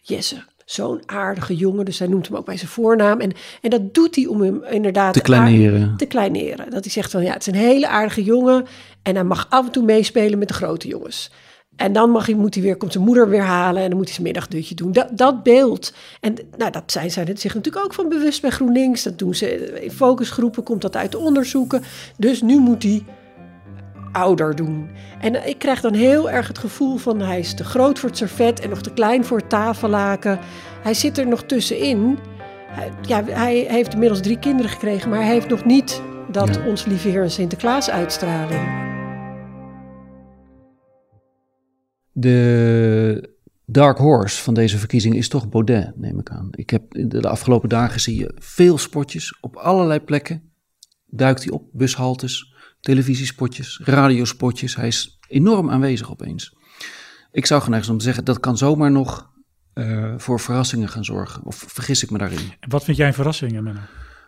Jesse, zo'n aardige jongen, dus hij noemt hem ook bij zijn voornaam. En, en dat doet hij om hem inderdaad Te kleineren. aard- te kleineren. Dat hij zegt van, ja, het is een hele aardige jongen en hij mag af en toe meespelen met de grote jongens. En dan mag hij, moet hij weer, komt zijn moeder weer halen en dan moet hij zijn middagdutje doen. Dat, dat beeld. En nou, dat zijn zij zich natuurlijk ook van bewust bij GroenLinks. Dat doen ze in focusgroepen, komt dat uit de onderzoeken. Dus nu moet hij ouder doen. En ik krijg dan heel erg het gevoel van hij is te groot voor het servet en nog te klein voor het tafellaken. Hij zit er nog tussenin. Hij, ja, hij heeft inmiddels drie kinderen gekregen, maar hij heeft nog niet dat ons lieve Heer en Sinterklaas uitstraling. De dark horse van deze verkiezing is toch Baudet, neem ik aan. Ik heb de, afgelopen dagen zie je veel spotjes op allerlei plekken. Duikt hij op, bushaltes, televisiespotjes, radiospotjes. Hij is enorm aanwezig opeens. Ik zou geneigd zijn om te zeggen, dat kan zomaar nog eh, voor verrassingen gaan zorgen. Of vergis ik me daarin? Wat vind jij een verrassing, Menno?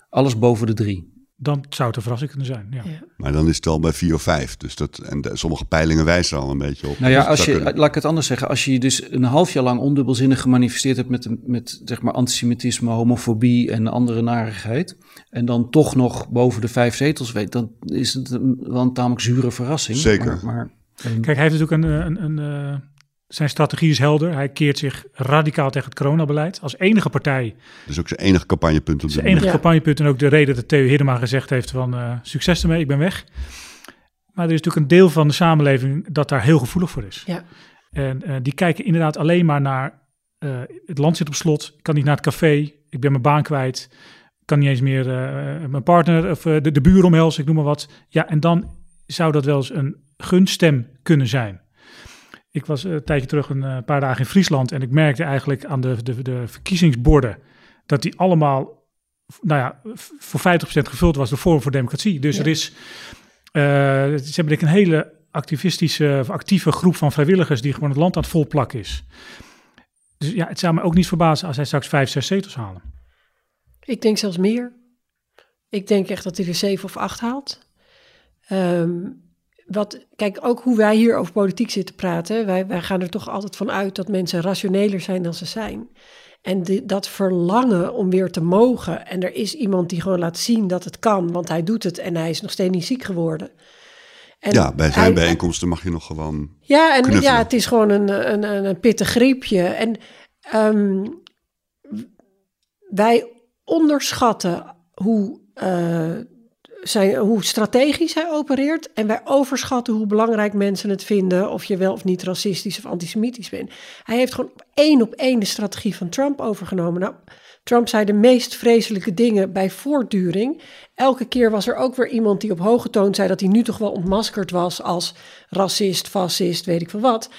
Alles boven de drie. Dan zou het een verrassing kunnen zijn. Ja. Ja. Maar dan is het al bij vier of vijf. Dus dat, en de- sommige peilingen wijzen al een beetje op. Nou ja, Dus als je, kunnen- laat ik het anders zeggen. Als je je dus een half jaar lang ondubbelzinnig gemanifesteerd hebt met, met zeg maar antisemitisme, homofobie en andere narigheid. En dan toch nog boven de vijf zetels weet, dan is het een, wel een tamelijk zure verrassing. Zeker. Maar, maar Kijk, hij heeft natuurlijk een, een, een, eh, zijn strategie is helder. Hij keert zich radicaal tegen het coronabeleid. Als enige partij, Dat is ook zijn enige campagnepunt op zijn enige Ja. campagnepunt en ook de reden dat Theo Hiddema gezegd heeft van eh, succes ermee, ik ben weg. Maar er is natuurlijk een deel van de samenleving dat daar heel gevoelig voor is. Ja. En eh, die kijken inderdaad alleen maar naar eh, het land zit op slot, ik kan niet naar het café, ik ben mijn baan kwijt, kan niet eens meer eh, mijn partner of de, de buur omhelzen, ik noem maar wat. Ja, en dan zou dat wel eens een gunststem kunnen zijn. Ik was eh, een tijdje terug een eh, paar dagen in Friesland en ik merkte eigenlijk aan de, de, de verkiezingsborden dat die allemaal, nou ja, voor 50% gevuld was door Forum voor Democratie. Dus Ja. er is, eh, ze hebben denk ik een hele activistische, of actieve groep van vrijwilligers die gewoon het land aan het volplakken is. Dus ja, het zou me ook niet verbazen als hij straks vijf, zes zetels halen. Ik denk zelfs meer. Ik denk echt dat hij er zeven of acht haalt. Ehm, wat, kijk, ook hoe wij hier over politiek zitten praten. Wij, wij gaan er toch altijd van uit dat mensen rationeler zijn dan ze zijn. En dat verlangen om weer te mogen. En er is iemand die gewoon laat zien dat het kan, want hij doet het en hij is nog steeds niet ziek geworden. En Ja, bij zijn hij- bijeenkomsten mag je nog gewoon... ja, en knuffelen. ja, het is gewoon een, een, een, een pittig griepje. En ehm, wij onderschatten hoe, eh, zij, hoe strategisch hij opereert. En wij overschatten hoe belangrijk mensen het vinden. Of je wel of niet racistisch of antisemitisch bent. Hij heeft gewoon één op één de strategie van Trump overgenomen. Nou, Trump zei de meest vreselijke dingen bij voortduring. Elke keer was er ook weer iemand die op hoge toon zei dat hij nu toch wel ontmaskerd was als racist, fascist, weet ik veel wat.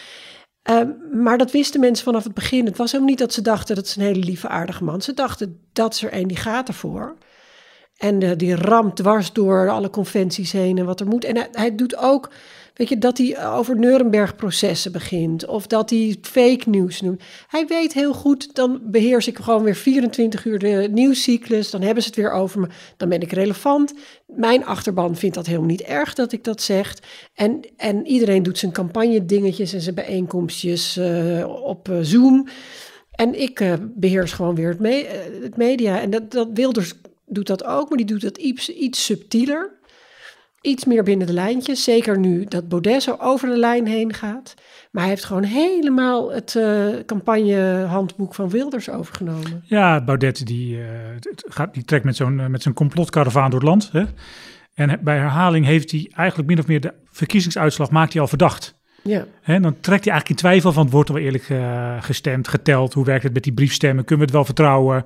Ehm, maar dat wisten mensen vanaf het begin. Het was helemaal niet dat ze dachten dat is een hele lieve, aardige man. Ze dachten dat is er een die gaat ervoor. En die ramt dwars door alle conventies heen en wat er moet. En hij, doet ook, weet je, dat hij over Nuremberg-processen begint. Of dat hij fake news noemt. Hij weet heel goed, dan beheers ik gewoon weer 24 uur de nieuwscyclus. Dan hebben ze het weer over me. Dan ben ik relevant. Mijn achterban vindt dat helemaal niet erg dat ik dat zeg. En, en iedereen doet zijn campagne dingetjes en zijn bijeenkomstjes eh, op eh, Zoom. En ik eh, beheers gewoon weer het, me- het media. En dat, dat Wilders doet dat ook, maar die doet dat iets, iets subtieler. Iets meer binnen de lijntjes. Zeker nu dat Baudet zo over de lijn heen gaat. Maar hij heeft gewoon helemaal het eh, campagnehandboek van Wilders overgenomen. Ja, Baudet die, eh, gaat, die trekt met zo'n eh, met zijn complotkaravaan door het land. Hè? En bij herhaling heeft hij eigenlijk min of meer de verkiezingsuitslag maakt hij al verdacht. Ja, Hè? Dan trekt hij eigenlijk in twijfel van wordt er wel eerlijk eh, gestemd, geteld. Hoe werkt het met die briefstemmen? Kunnen we het wel vertrouwen?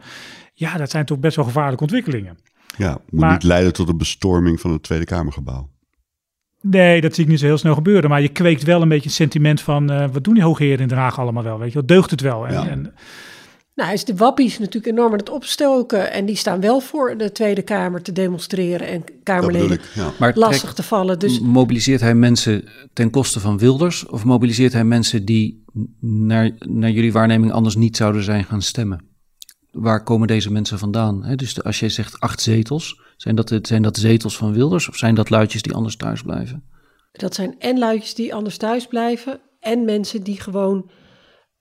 Ja, dat zijn toch best wel gevaarlijke ontwikkelingen. Ja, moet Maar- niet leiden tot een bestorming van het Tweede Kamergebouw. Nee, dat zie ik niet zo heel snel gebeuren. Maar je kweekt wel een beetje het sentiment van... eh, wat doen die hoogheren in Den Haag allemaal wel? Weet je wel, deugt het wel? En, Ja. en Nou, is de wappies natuurlijk enorm aan het opstoken. En die staan wel voor de Tweede Kamer te demonstreren en Kamerleden ik. Ja. Maar lastig trekt- te vallen. Dus mobiliseert hij mensen ten koste van Wilders? Of mobiliseert hij mensen die naar, naar jullie waarneming anders niet zouden zijn gaan stemmen? Waar komen deze mensen vandaan? Hè, dus de- als jij zegt acht zetels, zijn dat, het- zijn dat zetels van Wilders of zijn dat luidjes die anders thuis blijven? dat zijn en luidjes die anders thuis blijven. En mensen die gewoon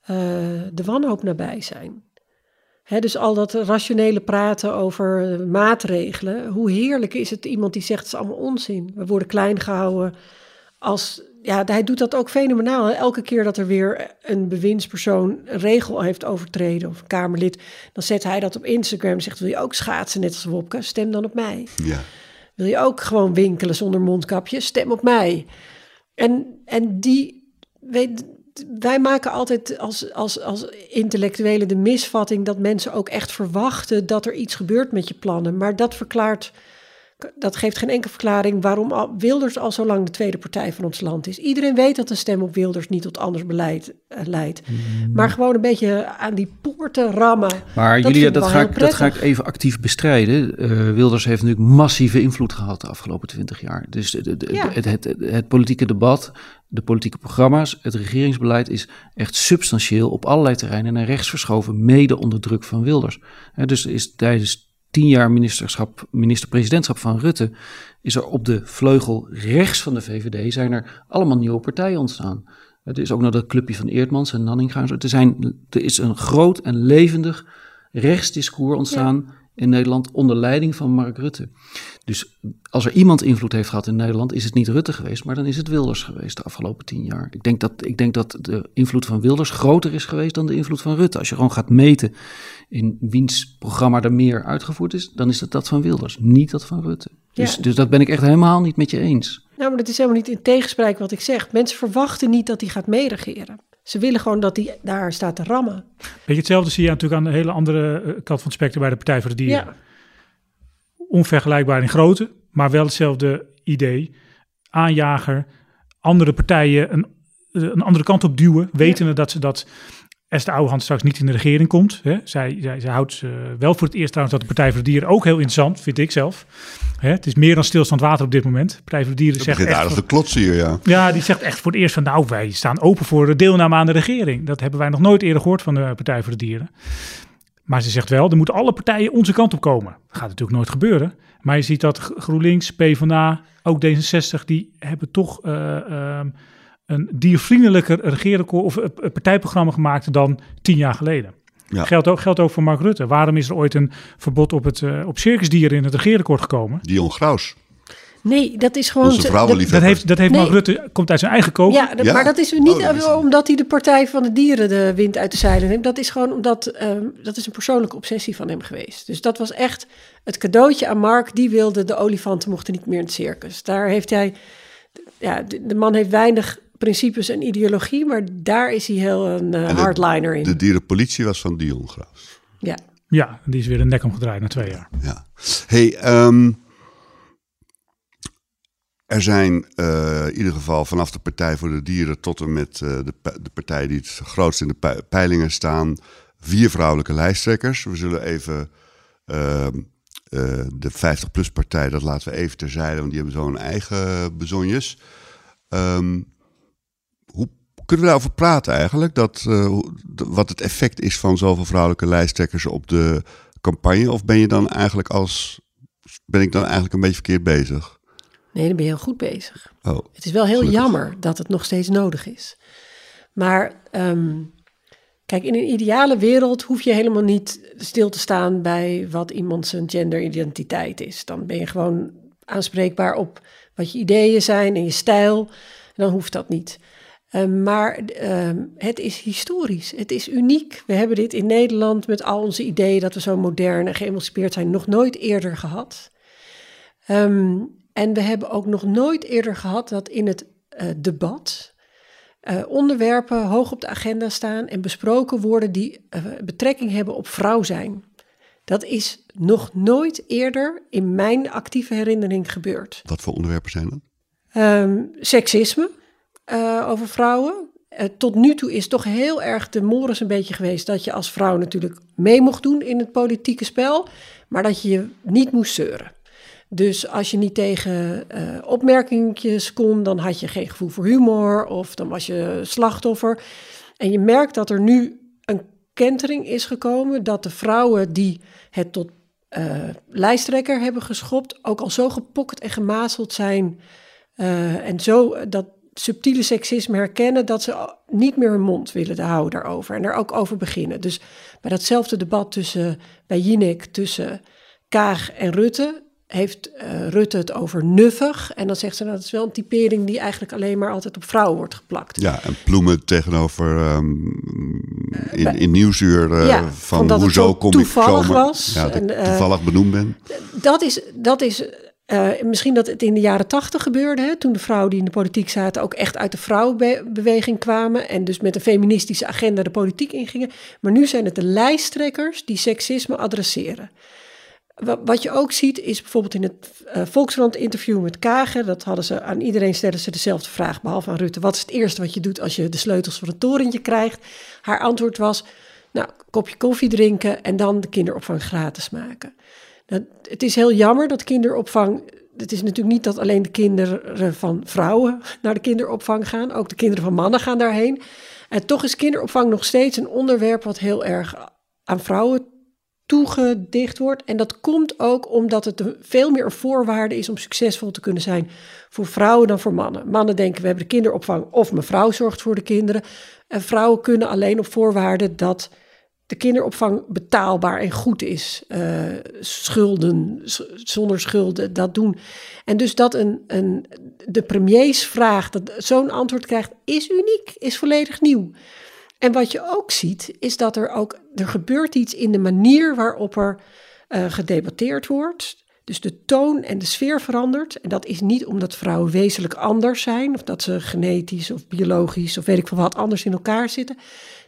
eh, de wanhoop nabij zijn. Dus al dat rationele praten over eh, maatregelen. Hoe heerlijk is het iemand die zegt het is allemaal onzin. We worden klein gehouden. Als, ja, hij doet dat ook fenomenaal. Elke keer dat er weer een bewindspersoon een regel heeft overtreden of een Kamerlid, dan zet hij dat op Instagram en zegt: Wil je ook schaatsen net als Wopke? Stem dan op mij. Ja. Wil je ook gewoon winkelen zonder mondkapje? Stem op mij. En, en die, weet, wij maken altijd als, als, als intellectuelen de misvatting dat mensen ook echt verwachten dat er iets gebeurt met je plannen. Maar dat verklaart, dat geeft geen enkele verklaring waarom Wilders al zo lang de tweede partij van ons land is. Iedereen weet dat een stem op Wilders niet tot anders beleid eh, leidt. Maar gewoon een beetje aan die poorten rammen. Maar Dat dat, ga ik, dat ga ik even actief bestrijden. Eh, Wilders heeft natuurlijk massieve invloed gehad de afgelopen twintig jaar. Dus de, de- de- Ja. het, het, het, het politieke debat, de politieke programma's, het regeringsbeleid is echt substantieel op allerlei terreinen naar rechts verschoven, mede onder druk van Wilders. Dus is tijdens tien jaar ministerschap, minister-presidentschap van Rutte, is er op de vleugel rechts van de VVD zijn er allemaal nieuwe partijen ontstaan. Het is ook nog dat clubje van Eertmans en Nanninga. Er, zijn, er is een groot en levendig rechtsdiscours ontstaan in Nederland onder leiding van Mark Rutte. Dus als er iemand invloed heeft gehad in Nederland, is het niet Rutte geweest, maar dan is het Wilders geweest de afgelopen tien jaar. Ik denk dat, ik denk dat de invloed van Wilders groter is geweest dan de invloed van Rutte. Als je gewoon gaat meten in wiens programma er meer uitgevoerd is, dan is dat dat van Wilders, niet dat van Rutte. Dus, Ja. dus dat ben ik echt helemaal niet met je eens. Nou, maar dat is helemaal niet in tegenspraak wat ik zeg. Mensen verwachten niet dat hij gaat meeregeren. Ze willen gewoon dat hij daar staat te rammen. Weet je, hetzelfde zie je natuurlijk aan de hele andere eh, kant van het spectrum bij de Partij voor de Dieren. Ja, Onvergelijkbaar in grootte, maar wel hetzelfde idee. Aanjager, andere partijen een, eh, een andere kant op duwen, wetende dat ze dat Esther Ouwehand straks niet in de regering komt. Hè. Zij, zij, zij houdt wel voor het eerst trouwens dat de Partij voor de Dieren ook heel interessant, vind ik zelf. Hè, het is meer dan stilstand water op dit moment. De Partij voor de Dieren Het zegt aardig te klotsen hier, ja. ja, die zegt echt voor het eerst van nou, wij staan open voor de deelname aan de regering. Dat hebben wij nog nooit eerder gehoord van de Partij voor de Dieren. Maar ze zegt wel, er moeten alle partijen onze kant op komen. Dat gaat natuurlijk nooit gebeuren. Maar je ziet dat GroenLinks, PvdA, ook D66, die hebben toch eh, ehm, een diervriendelijker regeerakkoord of eh, partijprogramma gemaakt dan tien jaar geleden. Ja. Geldt, ook, geldt ook voor Mark Rutte. Waarom is er ooit een verbod op, het, eh, op circusdieren in het regeerakkoord gekomen? Dion Graus, nee, dat is gewoon... onze vrouwenliefhebber. Dat heeft, dat heeft Nee. Mark Rutte, komt uit zijn eigen koop. Ja, dat- Ja? maar dat is niet Oh, dat is- omdat hij de Partij van de Dieren de wind uit de zeilen neemt. Dat is gewoon omdat ehm, dat is een persoonlijke obsessie van hem geweest. Dus dat was echt het cadeautje aan Mark. Die wilde de olifanten mochten niet meer in het circus. Daar heeft hij, ja, de, de man heeft weinig principes en ideologie, maar daar is hij heel een eh, de- hardliner in. De dierenpolitie was van Dion Graus. ja. Ja, die is weer de nek omgedraaid na twee jaar. Ja. Hey, ehm, er zijn eh, in ieder geval vanaf de Partij voor de Dieren tot en met eh, de, de partij die het grootst in de pe- peilingen staan, vier vrouwelijke lijsttrekkers. We zullen even ehm, eh, de 50PLUS partij, dat laten we even terzijde, want die hebben zo hun eigen bezonjes. Ehm, hoe kunnen we daarover praten eigenlijk? Dat, wat het effect is van zoveel vrouwelijke lijsttrekkers op de campagne? Of ben je dan eigenlijk als ben ik dan eigenlijk een beetje verkeerd bezig? Nee, dan ben je heel goed bezig. Oh, Het is wel heel Gelukkig. jammer dat het nog steeds nodig is. Maar ehm, kijk, in een ideale wereld hoef je helemaal niet stil te staan bij wat iemand zijn genderidentiteit is. Dan ben je gewoon aanspreekbaar op wat je ideeën zijn en je stijl. En dan hoeft dat niet. Ehm, maar ehm, het is historisch. Het is uniek. We hebben dit in Nederland met al onze ideeën dat we zo modern en geëmancipeerd zijn nog nooit eerder gehad. En we hebben ook nog nooit eerder gehad dat in het eh, debat eh, onderwerpen hoog op de agenda staan en besproken worden die eh, betrekking hebben op vrouw zijn. Dat is nog nooit eerder in mijn actieve herinnering gebeurd. wat voor onderwerpen zijn dat? Ehm, seksisme over vrouwen, tot nu toe is toch heel erg de morris een beetje geweest dat je als vrouw natuurlijk mee mocht doen in het politieke spel, maar dat je je niet moest zeuren. Dus als je niet tegen uh, opmerkingjes kon, dan had je geen gevoel voor humor of dan was je slachtoffer. En je merkt dat er nu een kentering is gekomen, dat de vrouwen die het tot uh, lijsttrekker hebben geschopt, ook al zo gepokt en gemazeld zijn uh, en zo dat subtiele seksisme herkennen, dat ze niet meer hun mond willen houden daarover en er ook over beginnen. Dus bij datzelfde debat tussen, bij Jinek tussen Kaag en Rutte, heeft uh, Rutte het over nuffig. En dan zegt ze, nou, dat is wel een typering die eigenlijk alleen maar altijd op vrouwen wordt geplakt. Ja, en Ploemen tegenover um, in, in Nieuwsuur uh, ja, van hoezo kom ik zomaar... was. Ja, dat en, uh, toevallig benoemd ben. Dat is, dat is misschien dat het in de jaren tachtig gebeurde, hè, toen de vrouwen die in de politiek zaten ook echt uit de vrouwenbeweging kwamen en dus met een feministische agenda de politiek ingingen. Maar nu zijn het de lijsttrekkers die seksisme adresseren. Wat je ook ziet is bijvoorbeeld in het uh, Volkskrant interview met Kagen, dat hadden ze aan iedereen stellen ze dezelfde vraag, behalve aan Rutte. Wat is het eerste wat je doet als je de sleutels van het torentje krijgt? Haar antwoord was, nou, kopje koffie drinken en dan de kinderopvang gratis maken. Het is heel jammer dat kinderopvang, het is natuurlijk niet dat alleen de kinderen van vrouwen naar de kinderopvang gaan, ook de kinderen van mannen gaan daarheen. En toch is kinderopvang nog steeds een onderwerp wat heel erg aan vrouwen toegedicht wordt. En dat komt ook omdat het veel meer een voorwaarde is om succesvol te kunnen zijn voor vrouwen dan voor mannen. Mannen denken we hebben de kinderopvang of mevrouw zorgt voor de kinderen. En vrouwen kunnen alleen op voorwaarde dat de kinderopvang betaalbaar en goed is. Uh, schulden, zonder schulden, dat doen. En dus dat een, een, de premiersvraag, dat zo'n antwoord krijgt, is uniek, is volledig nieuw. En wat je ook ziet, is dat er ook er gebeurt iets in de manier waarop er uh, gedebatteerd wordt. Dus de toon en de sfeer verandert. En dat is niet omdat vrouwen wezenlijk anders zijn, of dat ze genetisch of biologisch of weet ik veel wat anders in elkaar zitten.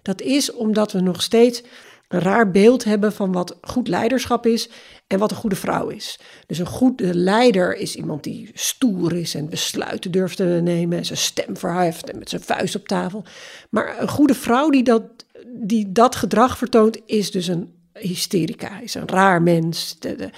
Dat is omdat we nog steeds een raar beeld hebben van wat goed leiderschap is en wat een goede vrouw is. Dus een goede leider is iemand die stoer is en besluiten durft te nemen en zijn stem verheft en met zijn vuist op tafel. Maar een goede vrouw die dat, die dat gedrag vertoont, is dus een hysterica, is een raar mens, de, de,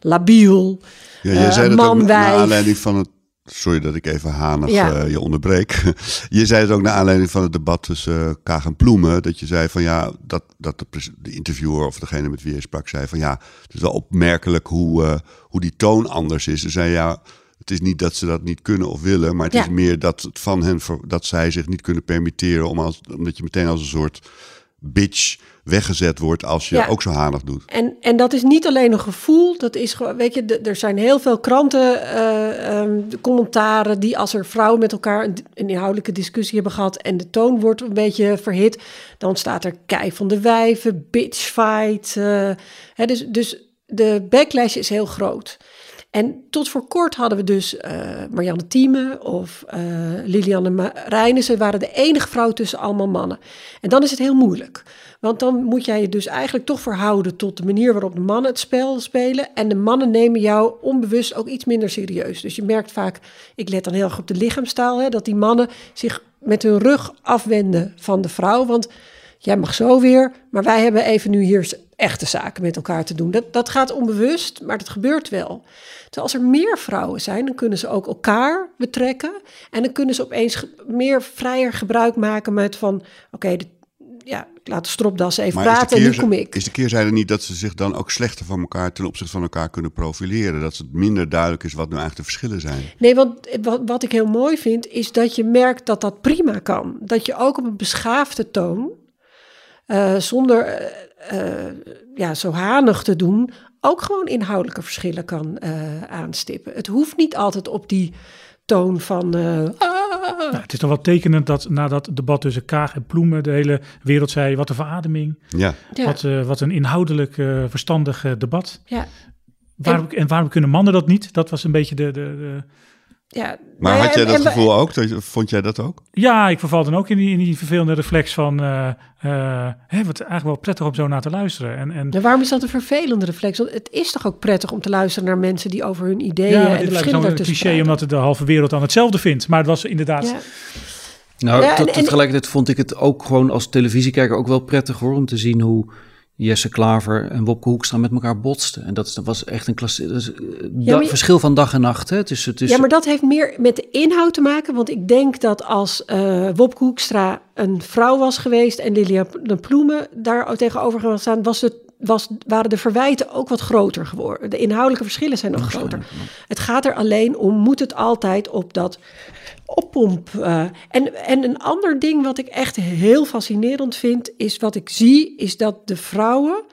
labiel, ja, jij uh, zei dat ook naar aanleiding van het Sorry dat ik even hanig ja. uh, je onderbreek. je zei het ook naar aanleiding van het debat tussen uh, Kaag en Ploemen. Dat je zei van ja, dat, dat de, de, interviewer of degene met wie je sprak zei van ja, het is wel opmerkelijk hoe, uh, hoe die toon anders is. Ze zei ja, het is niet dat ze dat niet kunnen of willen, maar het ja. is meer dat het van hen dat zij zich niet kunnen permitteren om als, omdat je meteen als een soort bitch weggezet wordt als je ja. ook zo hanig doet. En, en dat is niet alleen een gevoel, dat is gewoon, weet je, er zijn heel veel kranten, uh, um, commentaren die als er vrouwen met elkaar een, een, inhoudelijke discussie hebben gehad en de toon wordt een beetje verhit, dan staat er kei van de wijven, bitch fight. Uh, hè, dus, dus de backlash is heel groot. En tot voor kort hadden we dus uh, Marianne Thieme of uh, Lilianne Reinissen waren de enige vrouw tussen allemaal mannen. En dan is het heel moeilijk. Want dan moet jij je dus eigenlijk toch verhouden tot de manier waarop de mannen het spel spelen. En de mannen nemen jou onbewust ook iets minder serieus. Dus je merkt vaak, ik let dan heel erg op de lichaamstaal, hè, dat die mannen zich met hun rug afwenden van de vrouw. Want jij mag zo weer, maar wij hebben even nu hier echte zaken met elkaar te doen. Dat, dat gaat onbewust, maar dat gebeurt wel. Terwijl als er meer vrouwen zijn, dan kunnen ze ook elkaar betrekken. En dan kunnen ze opeens meer vrijer gebruik maken met van... oké, okay, ja, ik laat de stropdas even maar praten en nu kom ik. Is de keerzijde niet dat ze zich dan ook slechter van elkaar... ten opzichte van elkaar kunnen profileren? Dat het minder duidelijk is wat nu eigenlijk de verschillen zijn? Nee, want wat, wat ik heel mooi vind, is dat je merkt dat dat prima kan. Dat je ook op een beschaafde toon... Uh, zonder uh, uh, ja, zo hanig te doen, ook gewoon inhoudelijke verschillen kan aanstippen. Het hoeft niet altijd op die toon van. Nou, het is toch wel tekenend dat na dat debat tussen Kaag en Ploemen de hele wereld zei: wat een verademing. Ja. ja. Wat, wat een inhoudelijk verstandig debat. Ja. Waarom, en, en waarom kunnen mannen dat niet? Dat was een beetje de, de, de ja, maar had jij dat gevoel ook? Vond jij dat ook? Ja, ik verval dan ook in die, in die vervelende reflex van... Uh, uh, hè, wat eigenlijk wel prettig om zo naar te luisteren. En, en... Ja, waarom is dat een vervelende reflex? Want het is toch ook prettig om te luisteren naar mensen... die over hun ideeën ja, en de verschillen een cliché omdat de halve wereld dan hetzelfde vindt. Maar het was inderdaad... Ja. Nou, Ja, en- tot, en- tegelijkertijd vond ik het ook gewoon als televisiekijker ook wel prettig hoor, om te zien hoe Jesse Klaver en Wopke Hoekstra met elkaar botsten. En dat, was echt een is, eh, je- verschil van dag en nacht. Hè? Tussen, tussen, Ja, maar dat heeft meer met de inhoud te maken. Want ik denk dat als eh Wopke Hoekstra een vrouw was geweest... en Liliane Ploemen daar tegenover gaan staan... Was het, was, waren de verwijten ook wat groter geworden. De inhoudelijke verschillen zijn nog groter. Het gaat er alleen om, moet het altijd op dat oppomp. eh, en, en een ander ding wat ik echt heel fascinerend vind... is wat ik zie, is dat de vrouwen...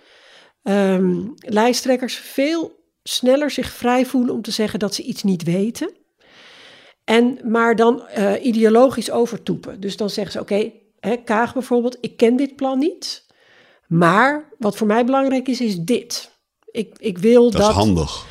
ehm, lijsttrekkers veel sneller zich vrij voelen om te zeggen dat ze iets niet weten. En maar dan eh, ideologisch overtoepen. Dus dan zeggen ze: Oké, Kaag bijvoorbeeld, ik ken dit plan niet. Maar wat voor mij belangrijk is, is dit. Ik, ik wil Dat dat. is handig.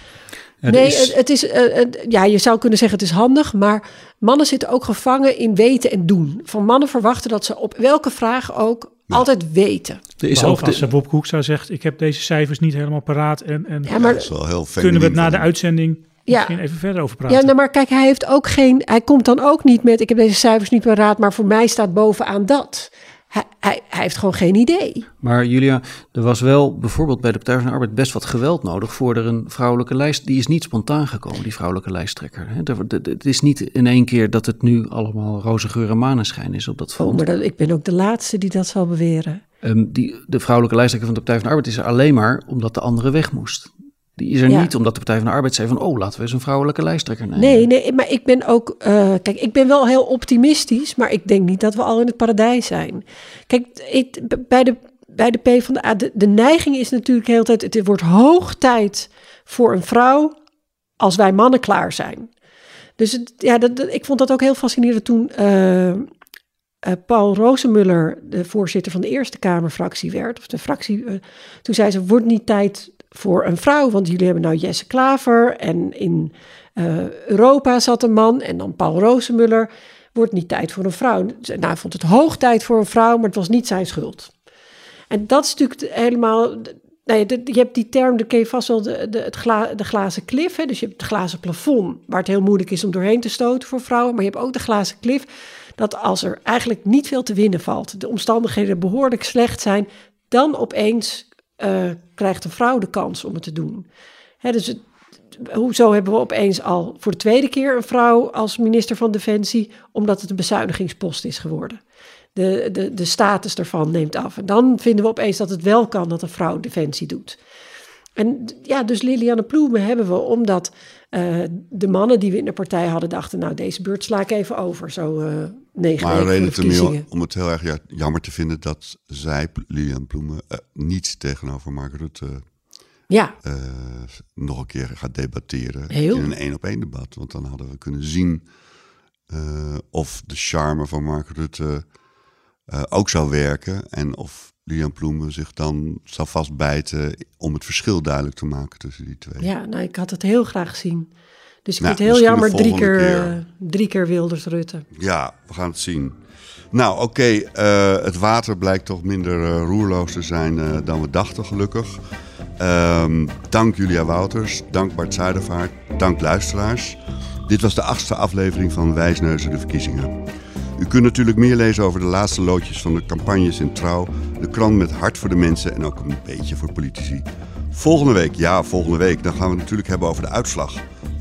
Nee, is- het, het is. eh, eh, ja, je zou kunnen zeggen het is handig. Maar mannen zitten ook gevangen in weten en doen. Van mannen verwachten dat ze op welke vraag ook altijd weten. er is ook als de, Bob Hoekstra zegt, ik heb deze cijfers niet helemaal paraat. En, en Ja, maar Dat is wel heel kunnen we het na de uitzending Ja. misschien even verder over praten. Ja, nou, maar kijk, hij heeft ook geen. Hij komt dan ook niet met. Ik heb deze cijfers niet paraat, maar voor mij staat bovenaan dat. Hij, hij, hij heeft gewoon geen idee. maar Julia, er was wel bijvoorbeeld bij de Partij van de Arbeid best wat geweld nodig voor er een vrouwelijke lijst. Die is niet spontaan gekomen, die vrouwelijke lijsttrekker. Er- er- Het is niet in één keer dat het nu allemaal roze geur en maneschijn is op dat Oh, front. maar dat, ik ben ook de laatste die dat zal beweren. Ehm, die, de vrouwelijke lijsttrekker van de Partij van de Arbeid is er alleen maar omdat de andere weg moest. Die is er Ja. niet omdat de Partij van de Arbeid zei van... oh, laten we eens een vrouwelijke lijsttrekker nemen. Nee, nee, maar ik ben ook. eh, kijk, ik ben wel heel optimistisch, maar ik denk niet dat we al in het paradijs zijn. Kijk, ik, bij de. Bij de PvdA, de, de neiging is natuurlijk de hele tijd... het wordt hoog tijd voor een vrouw als wij mannen klaar zijn. Dus het, ja, dat, dat- ik vond dat ook heel fascinerend toen eh, eh, Paul Rosemuller de voorzitter van de Eerste Kamerfractie werd. Of de fractie, toen zei ze, wordt niet tijd voor een vrouw, want jullie hebben nou Jesse Klaver en in eh, Europa zat een man en dan Paul Rosemuller. Wordt niet tijd voor een vrouw. Nou, vond het hoog tijd voor een vrouw, maar het was niet zijn schuld. En dat is natuurlijk helemaal. Nee, je hebt die term, dat ken je vast wel, de, de, het gla, de glazen klif. Hè? Dus je hebt het glazen plafond, waar het heel moeilijk is om doorheen te stoten voor vrouwen. Maar je hebt ook de glazen klif, dat als er eigenlijk niet veel te winnen valt, de omstandigheden behoorlijk slecht zijn, dan opeens eh, krijgt een vrouw de kans om het te doen. Hè, dus hoezo hebben we opeens al voor de tweede keer een vrouw als minister van Defensie, omdat het een bezuinigingspost is geworden. De, de, de status daarvan neemt af. En dan vinden we opeens dat het wel kan dat een vrouw defensie doet. En ja, dus Liliane Ploemen hebben we omdat eh, de mannen die we in de partij hadden dachten... nou, deze beurt sla ik even over, zo eh negen Maar verkiezingen. om het heel erg ja, jammer te vinden dat zij, Lilian Ploemen, eh, niet tegenover Mark Rutte Ja, eh, nog een keer gaat debatteren Heel. in een één-op-één debat. Want dan hadden we kunnen zien eh, of de charme van Mark Rutte ook zou werken. En of Lilian Ploemen zich dan zou vastbijten om het verschil duidelijk te maken tussen die twee. ja nou, ik had het heel graag gezien. Dus ik Nou, vind het heel jammer, drie keer, keer. eh, drie keer Wilders Rutte. Ja, we gaan het zien. Nou, oké, eh, het water blijkt toch minder eh, roerloos te zijn dan we dachten, gelukkig. Ehm, dank Julia Wouters, dank Bart Zuidervaart, dank luisteraars. Dit was de achtste aflevering van Wijsneuzen de verkiezingen. U kunt natuurlijk meer lezen over de laatste loodjes van de campagnes in Trouw, de krant met hart voor de mensen en ook een beetje voor politici. Volgende week, ja, volgende week, dan gaan we het natuurlijk hebben over de uitslag.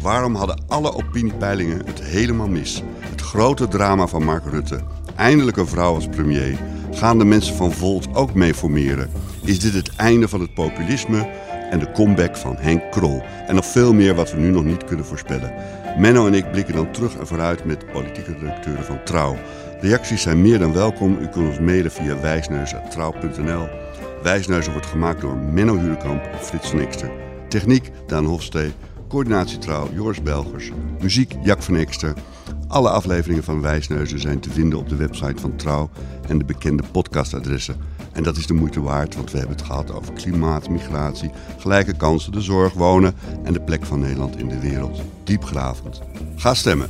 Waarom hadden alle opiniepeilingen het helemaal mis? Het grote drama van Mark Rutte. Eindelijk een vrouw als premier. Gaan de mensen van Volt ook mee formeren? Is dit het einde van het populisme en de comeback van Henk Krol? En nog veel meer wat we nu nog niet kunnen voorspellen. Menno en ik blikken dan terug en vooruit met politieke redacteuren van Trouw. Reacties zijn meer dan welkom. U kunt ons mailen via wijsneus.trouw.nl. Wijsneuzen wordt gemaakt door Menno Hurekamp en Frits Ekster. Techniek Daan Hofstee. Coördinatie Trouw Joris Belgers. Muziek Jack van Ekster. Alle afleveringen van Wijsneuzen zijn te vinden op de website van Trouw en de bekende podcastadressen. En dat is de moeite waard, want we hebben het gehad over klimaat, migratie, gelijke kansen, de zorg, wonen en de plek van Nederland in de wereld. Diepgravend. Ga stemmen.